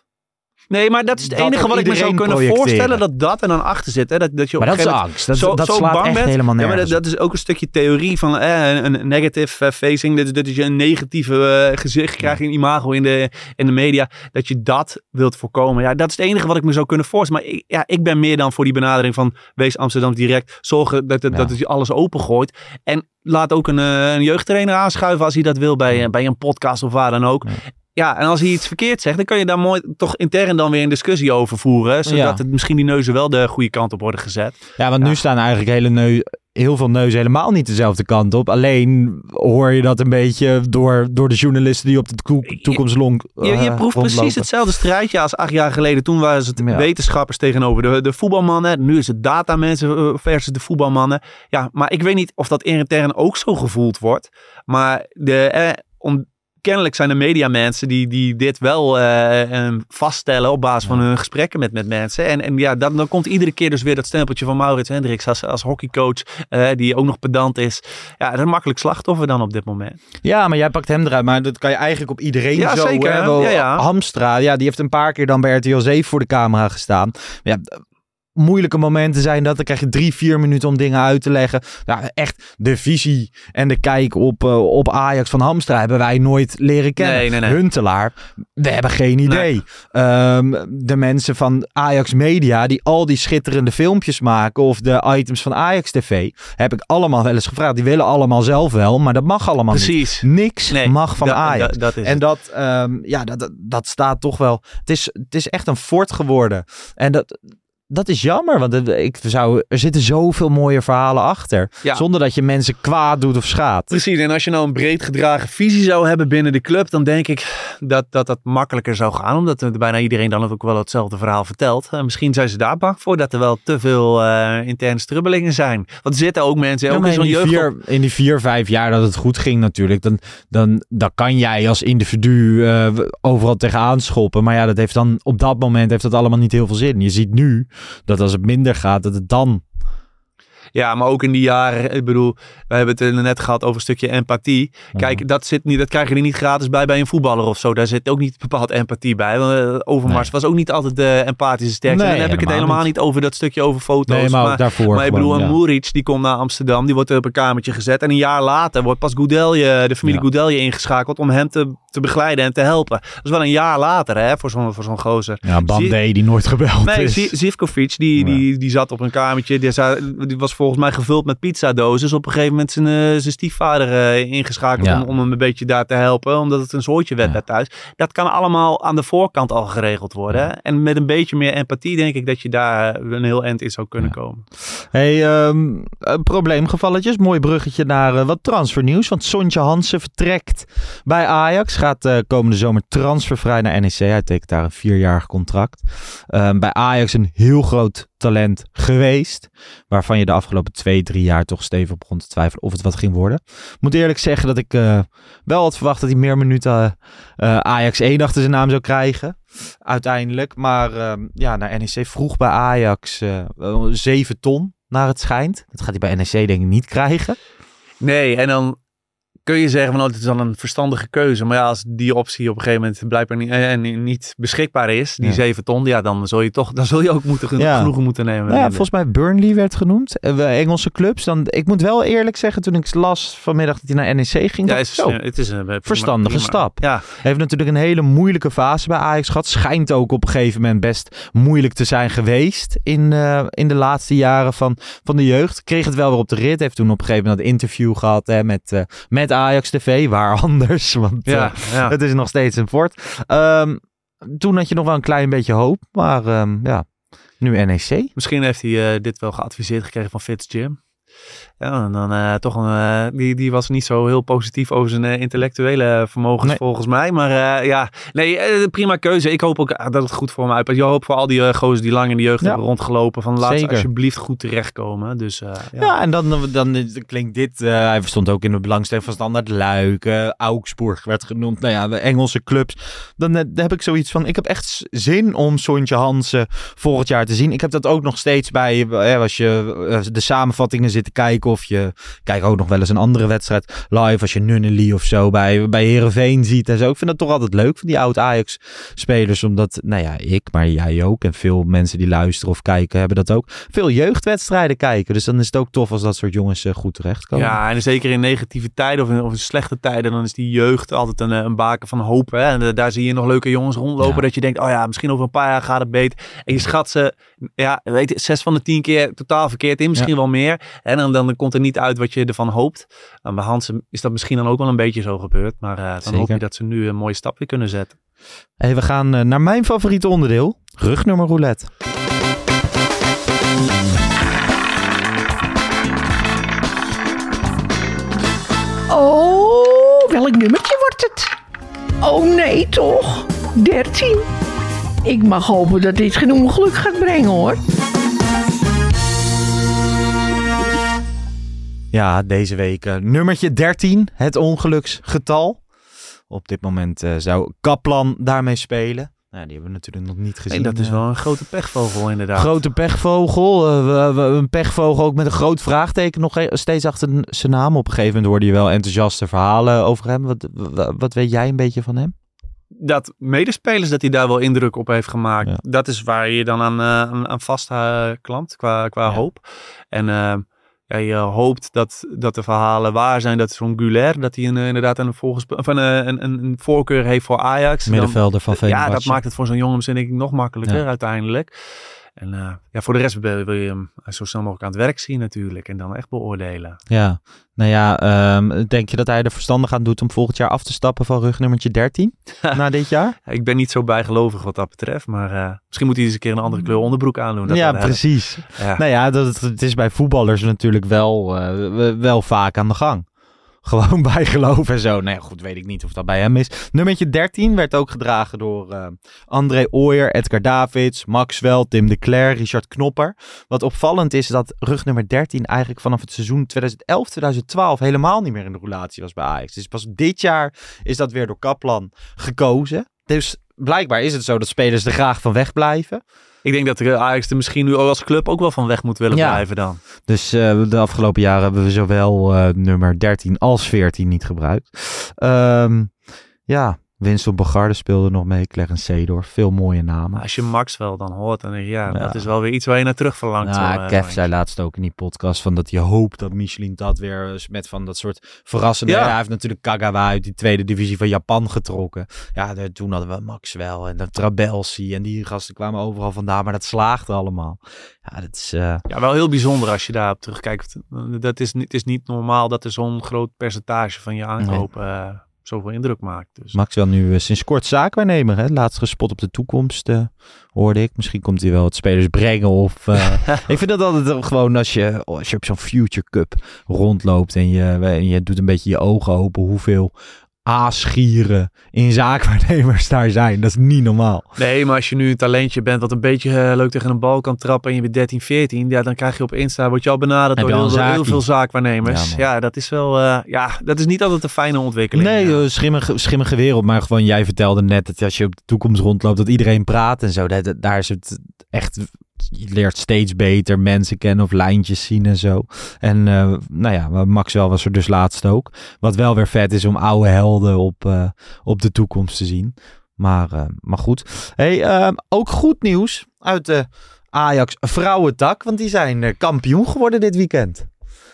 Nee, maar dat is het Dat enige wat ik me zou kunnen voorstellen. Dat dat er dan achter zit. Hè? Dat, dat je op Maar dat is angst. Dat, zo, dat zo slaat bang echt bent. helemaal Ja, nergens. maar dat, dat is ook een stukje theorie van eh, een, een negative eh, facing. Dat, dat is je een negatieve eh, gezicht krijgt, een imago in de, in de media. Dat je dat wilt voorkomen. Ja, dat is het enige wat ik me zou kunnen voorstellen. Maar ik, ja, ik ben meer dan voor die benadering van wees Amsterdam direct. Zorgen dat, dat, Ja. dat je alles opengooit. En laat ook een, eh, een jeugdtrainer aanschuiven als hij dat wil bij, bij een podcast of waar dan ook. Ja, en als hij iets verkeerd zegt, dan kan je daar mooi toch intern dan weer een discussie over voeren. Zodat Ja. het misschien die neuzen wel de goede kant op worden gezet. Ja, want Ja. nu staan eigenlijk hele neu, heel veel neuzen helemaal niet dezelfde kant op. Alleen hoor je dat een beetje door, door de journalisten die op de toek- toekomst long, Je, je eh, proeft precies hetzelfde strijdje als acht jaar geleden. Toen waren het Ja. wetenschappers tegenover de, de voetbalmannen. Nu is het datamensen eh, versus de voetbalmannen. Ja, maar ik weet niet of dat intern ook zo gevoeld wordt. Maar de, eh, om, kennelijk zijn er mediamensen die, die dit wel eh, eh, vaststellen op basis van hun gesprekken met, met mensen. En, en ja, dan, dan komt iedere keer dus weer dat stempeltje van Maurits Hendricks als, als hockeycoach. eh, die ook nog pedant is. Ja, dat is een makkelijk slachtoffer dan op dit moment. Ja, maar jij pakt hem eruit. Maar dat kan je eigenlijk op iedereen Ja, zo. zeker, hè. Wel, Ja, ja. Hamstra, ja, die heeft een paar keer dan bij RTL 7 voor de camera gestaan. Ja, moeilijke momenten zijn dat. Dan krijg je drie, vier minuten om dingen uit te leggen. Echt de visie en de kijk op, eh, op Ajax van Hamstra hebben wij nooit leren kennen. Nee, nee, nee. Huntelaar, we hebben geen idee. Ehm, de mensen van Ajax Media die al die schitterende filmpjes maken of de items van Ajax TV, heb ik allemaal wel eens gevraagd. Die willen allemaal zelf wel, maar dat mag allemaal niet. Precies. Niks mag van dat- Ajax. dat- dat is en dat, ehm, ja, dat, dat staat toch wel. Het is, het is echt een fort geworden. En dat, dat is jammer, want het- ik zou, er zitten zoveel mooie verhalen achter. Ja. Zonder dat je mensen kwaad doet of schaadt. Precies, en als je nou een breed gedragen visie zou hebben binnen de club, dan denk ik dat dat, dat makkelijker zou gaan. Omdat bijna iedereen dan ook wel hetzelfde verhaal vertelt. En misschien zijn ze daar bang voor dat er wel te veel eh, interne strubbelingen zijn. Want er zitten ook mensen, Ja, ook in die jeugd. vier, in die vier, vijf jaar dat het goed ging natuurlijk, dan, dan, dan kan jij als individu eh, overal tegenaan schoppen. Maar ja, dat heeft dan op dat moment heeft dat allemaal niet heel veel zin. Je ziet nu dat als het minder gaat, dat het dan... Ja, maar ook in die jaren. Ik bedoel, we hebben het net gehad over een stukje empathie. Kijk, dat, zit niet, dat krijg je er niet gratis bij bij een voetballer of zo. Daar zit ook niet bepaald empathie bij. Want, eh, Overmars was ook niet altijd de empathische sterkste. Nee, en dan heb ik het helemaal niet. over dat stukje over foto's. Nee, maar ook daarvoor Maar ik bedoel, ja. Moeric die komt naar Amsterdam. Die wordt op een kamertje gezet. En een jaar later wordt pas Goudelje, de familie Ja. Goudelje ingeschakeld om hem te, te begeleiden en te helpen. Dat is wel een jaar later hè, voor zo'n voor zo'n gozer. Ja, Bandé die nooit gebeld Nee, is. Zi- Zivkovic, die, die, die zat op een kamertje. Die, die was volgens mij gevuld met pizzadozen. Dus op een gegeven moment zijn, eh, zijn stiefvader eh, ingeschakeld Ja. om, om hem een beetje daar te helpen. Omdat het een zooitje werd daar thuis. Dat kan allemaal aan de voorkant al geregeld worden. En met een beetje meer empathie denk ik dat je daar een heel eind in zou kunnen komen. Hey, ehm, eh, probleemgevalletjes. Mooi bruggetje naar eh, wat transfernieuws. Want Sontje Hansen vertrekt bij Ajax. gaat komende zomer transfervrij naar NEC. Hij tekent daar een vierjarig contract. Uh, bij Ajax een heel groot talent geweest. Waarvan je de afgelopen twee, drie jaar toch stevig begon te twijfelen of het wat ging worden. Moet eerlijk zeggen dat ik uh, wel had verwacht dat hij meer minuten Ajax 1 achter zijn naam zou krijgen. Uiteindelijk. Maar ehm, ja, naar NEC vroeg bij Ajax 7 ton naar het schijnt. Dat gaat hij bij NEC denk ik niet krijgen. Nee, en dan kun je zeggen van oh, het is dan een verstandige keuze. Maar ja, als die optie op een gegeven moment blijkbaar niet, eh, niet beschikbaar is, die ja. 7 ton, ja, dan zul je toch dan zul je ook moeten ja. genoegen moeten nemen. Nou ja, volgens mij Burnley werd genoemd. Uh, Engelse clubs. Dan, ik moet wel eerlijk zeggen, toen ik las vanmiddag dat hij naar NEC ging, ja, is, zo, het is een prima, verstandige prima. stap. Ja. Heeft natuurlijk een hele moeilijke fase bij Ajax gehad. Schijnt ook op een gegeven moment best moeilijk te zijn geweest in, uh, in de laatste jaren van, van de jeugd. Kreeg het wel weer op de rit. Heeft toen op een gegeven moment een interview gehad hè, met, uh, met Ajax TV waar anders. Want ja, ja. het is nog steeds een fort. Um, toen had je nog wel een klein beetje hoop. Maar um, ja, nu NEC. Misschien heeft hij uh, dit wel geadviseerd gekregen van Fitz Jim. Ja, en dan uh, toch een, uh, die, die was niet zo heel positief over zijn uh, intellectuele vermogens nee. volgens mij. Maar ja, nee, prima keuze. Ik hoop ook dat het goed voor hem uitpakt. Je hoopt voor al die gozer die lang in de jeugd ja. hebben rondgelopen. Van laat ze alsjeblieft goed terechtkomen. Dus, ja. ja. en dan, dan, dan klinkt dit. hij stond ook in de belangstelling van Standaard Luik. Augsburg werd genoemd. Nou ja, de Engelse clubs. Dan, dan heb ik zoiets van. Ik heb echt zin om Sontje Hansen volgend jaar te zien. Ik heb dat ook nog steeds bij. als je de samenvattingen zit te kijken of je kijk ook nog wel eens een andere wedstrijd live als je Nunnely of zo bij, bij Heerenveen ziet en zo. Ik vind dat toch altijd leuk van die oud Ajax spelers, omdat, nou ja, ik, maar jij ook en veel mensen die luisteren of kijken hebben dat ook. Veel jeugdwedstrijden kijken, dus dan is het ook tof als dat soort jongens uh, goed terechtkomen. Ja, en zeker in negatieve tijden of in, of in slechte tijden, dan is die jeugd altijd een, een baken van hoop. Hè? En uh, daar zie je nog leuke jongens rondlopen ja. dat je denkt, oh ja, misschien over een paar jaar gaat het beter. En je schat ze, ja, weet je, zes van de tien keer totaal verkeerd in, misschien ja. wel meer. En dan, dan komt er niet uit wat je ervan hoopt. En bij Hansen is dat misschien dan ook wel een beetje zo gebeurd. Maar uh, dan Zeker. hoop je dat ze nu een mooie stap weer kunnen zetten. Hey, we gaan uh, naar mijn favoriete onderdeel. Rugnummer roulette. Oh, welk nummertje wordt het? Oh nee, toch? 13. Ik mag hopen dat dit geen ongeluk gaat brengen hoor. Ja, deze week uh, nummertje 13, het ongeluksgetal. Op dit moment uh, zou Kaplan daarmee spelen. Nou, die hebben we natuurlijk nog niet gezien. Nee, dat is wel een grote pechvogel inderdaad. Grote pechvogel. Uh, we, we, een pechvogel ook met een groot vraagteken nog steeds achter zijn naam. Op een gegeven moment hoorde je wel enthousiaste verhalen over hem. Wat, wat, wat weet jij een beetje van hem? Dat medespelers dat hij daar wel indruk op heeft gemaakt. Ja. Dat is waar je dan aan, uh, aan vastklampt qua, qua ja. hoop. En ja, je hoopt dat, dat de verhalen waar zijn. Dat zo'n Guler, dat hij een, inderdaad een, volgens, van een, een, voorkeur heeft voor Ajax. Middenvelder van Venerbahce. Ja, dat maakt het voor zo'n jongen ik nog makkelijker ja. uiteindelijk. En uh, ja, voor de rest wil je hem zo snel mogelijk aan het werk zien natuurlijk. En dan echt beoordelen. Ja, nou ja, um, denk je dat hij er verstandig aan doet om volgend jaar af te stappen van rugnummertje 13 na dit jaar? Ik ben niet zo bijgelovig wat dat betreft. Maar uh, misschien moet hij eens een keer een andere kleur onderbroek aandoen. Dat ja, precies. Ja. Nou ja, dat, het is bij voetballers natuurlijk wel, uh, wel vaak aan de gang gewoon bijgeloof en zo. Nee, goed, weet ik niet of dat bij hem is. Nummertje 13 werd ook gedragen door uh, André Ooyer, Edgar Davids, Maxwell, Tim de Cler, Richard Knopper. Wat opvallend is dat rug nummer 13 eigenlijk vanaf het seizoen 2011-2012 helemaal niet meer in de roulatie was bij Ajax. Dus pas dit jaar is dat weer door Kaplan gekozen. Dus blijkbaar is het zo dat spelers er graag van wegblijven. Ik denk dat de Ajax er misschien nu als club ook wel van weg moet willen ja. blijven dan. Dus uh, de afgelopen jaren hebben we zowel uh, nummer 13 als 14 niet gebruikt. Um, ja, Winston Bogarde speelde nog mee, Clarence Seedorf. Veel mooie namen. Als je Maxwell dan hoort, dan denk je, ja, ja, dat is wel weer iets waar je naar terug verlangt. Nou, zo, Kev zei laatst ook in die podcast van dat je hoopt dat Michelin dat weer met van dat soort verrassende... Ja. Hij heeft natuurlijk Kagawa uit die tweede divisie van Japan getrokken. Ja, de, toen hadden we Maxwell en de Trabelsi en die gasten kwamen overal vandaan, maar dat slaagde allemaal. Ja, dat is... Uh... Ja, wel heel bijzonder als je daarop terugkijkt. Dat is, het is niet normaal dat er zo'n groot percentage van je aankopen... Nee. Uh, zoveel indruk maakt. Dus. Max wel nu uh, sinds kort zaakwaarnemer. Hè? Laatst gespot op de toekomst, uh, hoorde ik. Misschien komt hij wel het spelers brengen. Of, uh, ik vind dat altijd gewoon als je, als je op zo'n Future Cup rondloopt en je, en je doet een beetje je ogen open hoeveel aasgieren in zaakwaarnemers daar zijn. Dat is niet normaal. Nee, maar als je nu een talentje bent wat een beetje eh, leuk tegen een bal kan trappen en je bent 13, 14, ja, dan krijg je op Insta, word je al benaderd Heb door al heel, veel zaakwaarnemers. Ja, dat is wel, eh, ja, dat is niet altijd een fijne ontwikkeling. Nee, Ja. schimmige, schimmige wereld. Maar gewoon, jij vertelde net dat als je op de toekomst rondloopt, dat iedereen praat en zo. Dat, dat- daar is het echt. Je leert steeds beter mensen kennen of lijntjes zien en zo. En eh, nou ja, Maxwell was er dus laatst ook. Wat wel weer vet is om oude helden op, eh, op de toekomst te zien. Maar, eh, maar goed. Hey, eh, ook goed nieuws uit de Ajax vrouwentak. Want die zijn kampioen geworden dit weekend.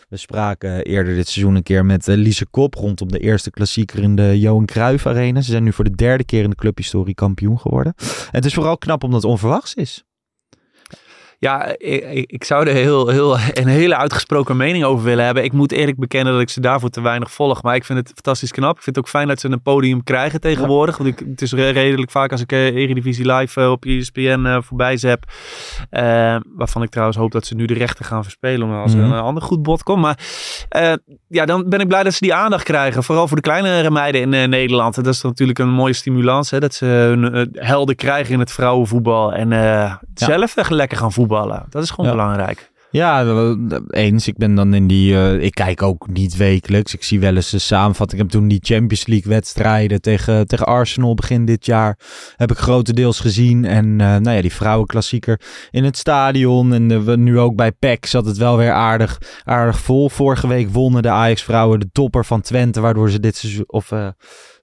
We spraken eerder dit seizoen een keer met Lise Kop rondom de eerste klassieker in de Johan Cruijff Arena. Ze zijn nu voor de derde keer in de clubhistorie kampioen geworden. En het is vooral knap omdat het onverwachts is. Ja, ik, zou er heel, heel, een hele uitgesproken mening over willen hebben. Ik moet eerlijk bekennen dat ik ze daarvoor te weinig volg. Maar ik vind het fantastisch knap. Ik vind het ook fijn dat ze een podium krijgen tegenwoordig. Want ik, het is re- redelijk vaak als ik eh, Eredivisie Live eh, op ESPN eh, voorbij zap. eh, waarvan ik trouwens hoop dat ze nu de rechten gaan verspelen. Als er Mhm. een ander goed bod komt. Maar ja, dan ben ik blij dat ze die aandacht krijgen. Vooral voor de kleinere meiden in Nederland. Dat is natuurlijk een mooie stimulans. Hè, dat ze hun helden krijgen in het vrouwenvoetbal. En zelf echt lekker gaan voetballen. Dat is gewoon Ja. belangrijk. Ja, eens. Ik ben dan in die. eh, ik kijk ook niet wekelijks. Ik zie wel eens de samenvatting. Ik heb toen die Champions League wedstrijden tegen, tegen Arsenal begin dit jaar. Heb ik grotendeels gezien. En eh, nou ja, die vrouwenklassieker in het stadion. En we nu ook bij PEC zat het wel weer aardig, aardig vol. Vorige week wonnen de Ajax-vrouwen de topper van Twente. Waardoor ze dit, seizoen, of, eh,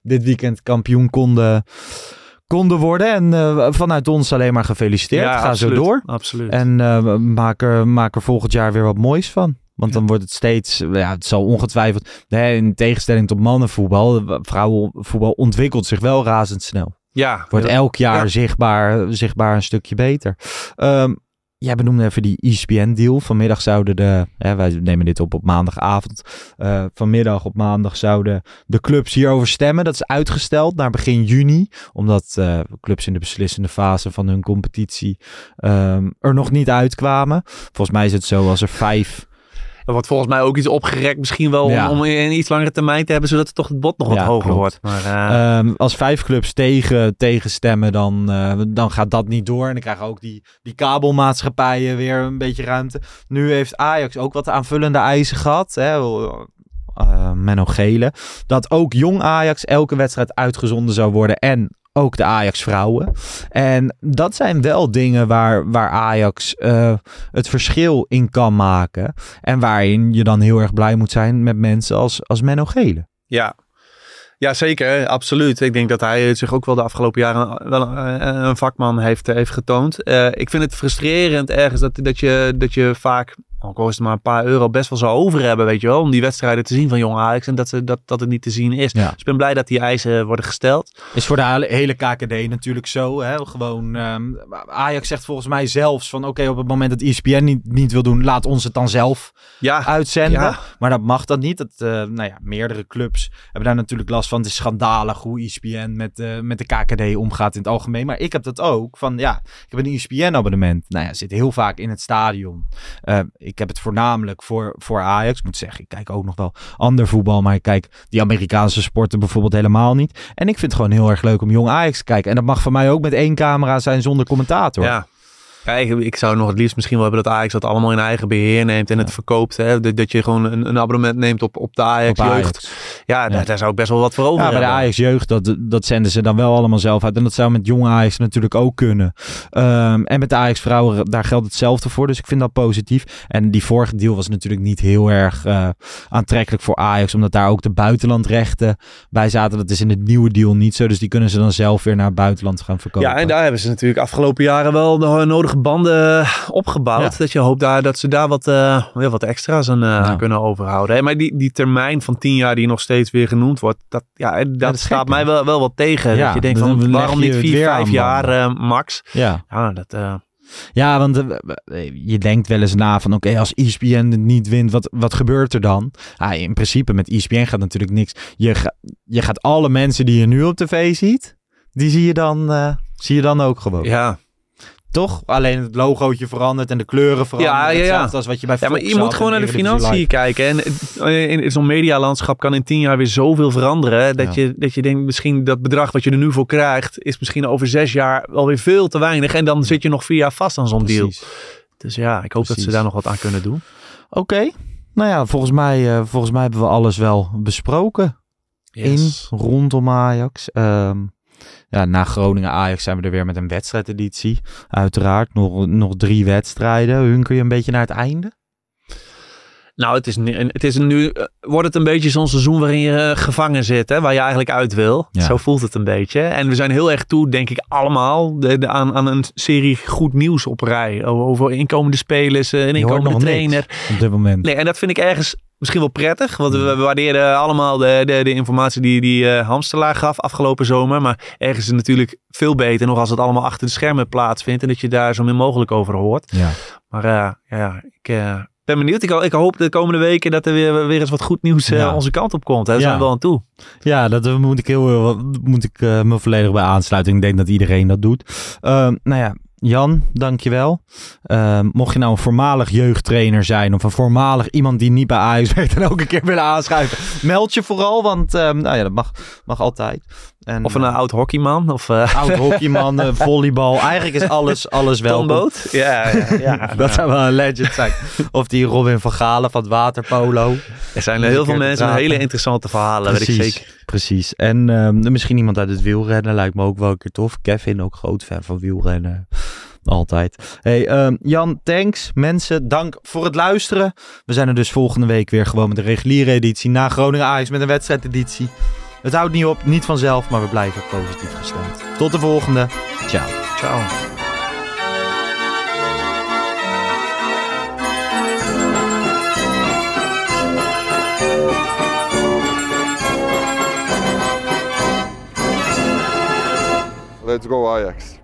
dit weekend kampioen konden, konden worden. En eh, vanuit ons alleen maar gefeliciteerd. Ja, Ga absoluut, zo door. Absoluut. En eh, maak, er, maak er volgend jaar weer wat moois van. Want dan wordt het steeds, ja, het zal ongetwijfeld, nee, in tegenstelling tot mannenvoetbal, vrouwenvoetbal ontwikkelt zich wel razendsnel. ja, Wordt elk jaar Ja. zichtbaar, zichtbaar een stukje beter. Ehm, jij benoemde even die ESPN-deal. Vanmiddag zouden de, hè, wij nemen dit op op maandagavond. eh, vanmiddag op maandag zouden de clubs hierover stemmen. Dat is uitgesteld naar begin juni. Omdat eh, clubs in de beslissende fase van hun competitie ehm, er nog niet uitkwamen. Volgens mij is het zo als er vijf Er wordt volgens mij ook iets opgerekt. Misschien wel Ja. om, om in een iets langere termijn te hebben. Zodat het toch het bod nog wat Ja, hoger klopt. wordt. Maar eh, Ehm, als vijf clubs tegen, tegenstemmen, dan, eh, dan gaat dat niet door. En dan krijgen ook die, die kabelmaatschappijen weer een beetje ruimte. Nu heeft Ajax ook wat aanvullende eisen gehad. Hè? Eh, Menno Gele. Dat ook jong Ajax elke wedstrijd uitgezonden zou worden. En ook de Ajax vrouwen. En dat zijn wel dingen waar, waar Ajax eh, het verschil in kan maken. En waarin je dan heel erg blij moet zijn met mensen als, als Menno Gele. ja. Ja, zeker. Absoluut. Ik denk dat hij zich ook wel de afgelopen jaren wel een, een vakman heeft, heeft getoond. Eh, ik vind het frustrerend ergens dat, dat, je, dat je vaak, is het maar een paar euro, best wel zou over hebben, weet je wel. Om die wedstrijden te zien van Jong Ajax en dat, ze, dat, dat het niet te zien is. Ja. Dus ik ben blij dat die eisen worden gesteld. Is voor de hele- KKD natuurlijk zo. Hè? Gewoon, ehm, Ajax zegt volgens mij zelfs van oké, op het moment dat ESPN niet, niet wil doen, laat ons het dan zelf Ja, uitzenden. Ja. Maar dat mag dan niet. Dat, eh, nou ja, meerdere clubs hebben daar natuurlijk last van. Het is schandalig hoe ESPN met, eh, met de KKD omgaat in het algemeen. Maar ik heb dat ook. Van ja, ik heb een ESPN abonnement. Nou ja, zit heel vaak in het stadion. Eh, ik heb het voornamelijk voor, voor Ajax. Ik moet zeggen, ik kijk ook nog wel ander voetbal. Maar ik kijk die Amerikaanse sporten bijvoorbeeld helemaal niet. En ik vind het gewoon heel erg leuk om jong Ajax te kijken. En dat mag voor mij ook met één camera zijn zonder commentator. Ja. Ja, ik, ik zou nog het liefst misschien wel hebben dat Ajax dat allemaal in eigen beheer neemt en het verkoopt. Hè? Dat, dat je gewoon een, een abonnement neemt op, op de Ajax Op jeugd. Ajax. Ja, Daar, daar zou ik best wel wat voor over Ja, bij de hebben. Ajax jeugd, dat, dat zenden ze dan wel allemaal zelf uit. En dat zou met jonge Ajax natuurlijk ook kunnen. Ehm, en met de Ajax vrouwen, daar geldt hetzelfde voor. Dus ik vind dat positief. En die vorige deal was natuurlijk niet heel erg eh, aantrekkelijk voor Ajax. Omdat daar ook de buitenlandrechten bij zaten. Dat is in het nieuwe deal niet zo. Dus die kunnen ze dan zelf weer naar het buitenland gaan verkopen. Ja, en daar hebben ze natuurlijk afgelopen jaren wel de banden opgebouwd. Ja. Dat je hoopt daar, dat ze daar wat, eh, weer wat extra's aan eh, kunnen overhouden. Hè? Maar die, die termijn van tien jaar die nog steeds weer genoemd wordt, dat, ja, dat, dat is staat gek, mij wel, wel wat tegen. Ja, dat je denkt dan van, waarom niet vier, vijf jaar eh, max? Ja. Ja, dat... eh, Ja, want eh, je denkt wel eens na van oké, als ESPN het niet wint, wat, wat gebeurt er dan? Ah, in principe met ESPN gaat natuurlijk niks. Je, ga- je gaat alle mensen die je nu op tv ziet, die zie je dan, eh, zie je dan ook gewoon. ja. Toch? Alleen het logootje verandert en de kleuren veranderen. Ja, ja, ja. Hetzelfde als wat je bij Ja, maar je moet gewoon naar de financiën kijken. En eh, in, in zo'n medialandschap kan in tien jaar weer zoveel veranderen. Dat, Ja. je, dat je denkt, misschien dat bedrag wat je er nu voor krijgt, is misschien over zes jaar alweer veel te weinig. En dan zit je nog vier jaar vast aan zo'n deal. Dus ja, ik hoop dat ze daar nog wat aan kunnen doen. Oké. Nou ja, volgens mij, eh, volgens mij hebben we alles wel besproken. In, rondom Ajax. Ehm, ja, na Groningen-Ajax zijn we er weer met een wedstrijdeditie. Uiteraard, nog, nog drie wedstrijden. Hunker je een beetje naar het einde? Nou, het is, nu- het is nu, eh, wordt het een beetje zo'n seizoen waarin je eh, gevangen zit, hè, waar je eigenlijk uit wil. Ja. Zo voelt het een beetje. En we zijn heel erg toe, denk ik, allemaal de, de- aan, aan een serie goed nieuws op rij. Over inkomende spelers, eh, een hoort inkomende trainer. op dit moment. Nee, en dat vind ik ergens misschien wel prettig. Want we, waarderen allemaal de, de, de informatie die, die eh, Hamstelaar gaf afgelopen zomer. Maar ergens is het natuurlijk veel beter nog als het allemaal achter de schermen plaatsvindt. En dat je daar zo min mogelijk over hoort. Ja. Maar eh, ja, ik eh, ben benieuwd. Ik, ik hoop de komende weken dat er weer, weer eens wat goed nieuws eh, Ja. onze kant op komt. Hè. Daar Ja. zijn we wel aan toe. Ja, dat moet ik, heel, eh, moet ik eh, me volledig bij aansluiten. Ik denk dat iedereen dat doet. Ehm, nou ja, Jan, dankjewel. Ehm mocht je nou een voormalig jeugdtrainer zijn of een voormalig iemand die niet bij Ajax werkt en ook een keer willen aanschuiven, meld je vooral, want ehm, nou ja, dat mag, mag altijd. En, Of een eh, oud hockeyman. Of eh oud hockeyman, eh, volleybal, eigenlijk is alles, alles. Tomboot. Ja, ja, ja. Dat zou wel een legend zijn. Of die Robin van Galen van het waterpolo. er zijn er heel veel mensen met hele interessante verhalen, weet ik zeker. Precies. En ehm, misschien iemand uit het wielrennen lijkt me ook wel een keer tof. Kevin, ook groot fan van wielrennen. Altijd. Hey, ehm, Jan, thanks. Mensen, dank voor het luisteren. We zijn er dus volgende week weer gewoon met de reguliere editie. Na Groningen Ajax met een wedstrijdeditie. Het houdt niet op, niet vanzelf, maar we blijven positief gestemd. Tot de volgende. Ciao. Ciao. Let's go Ajax.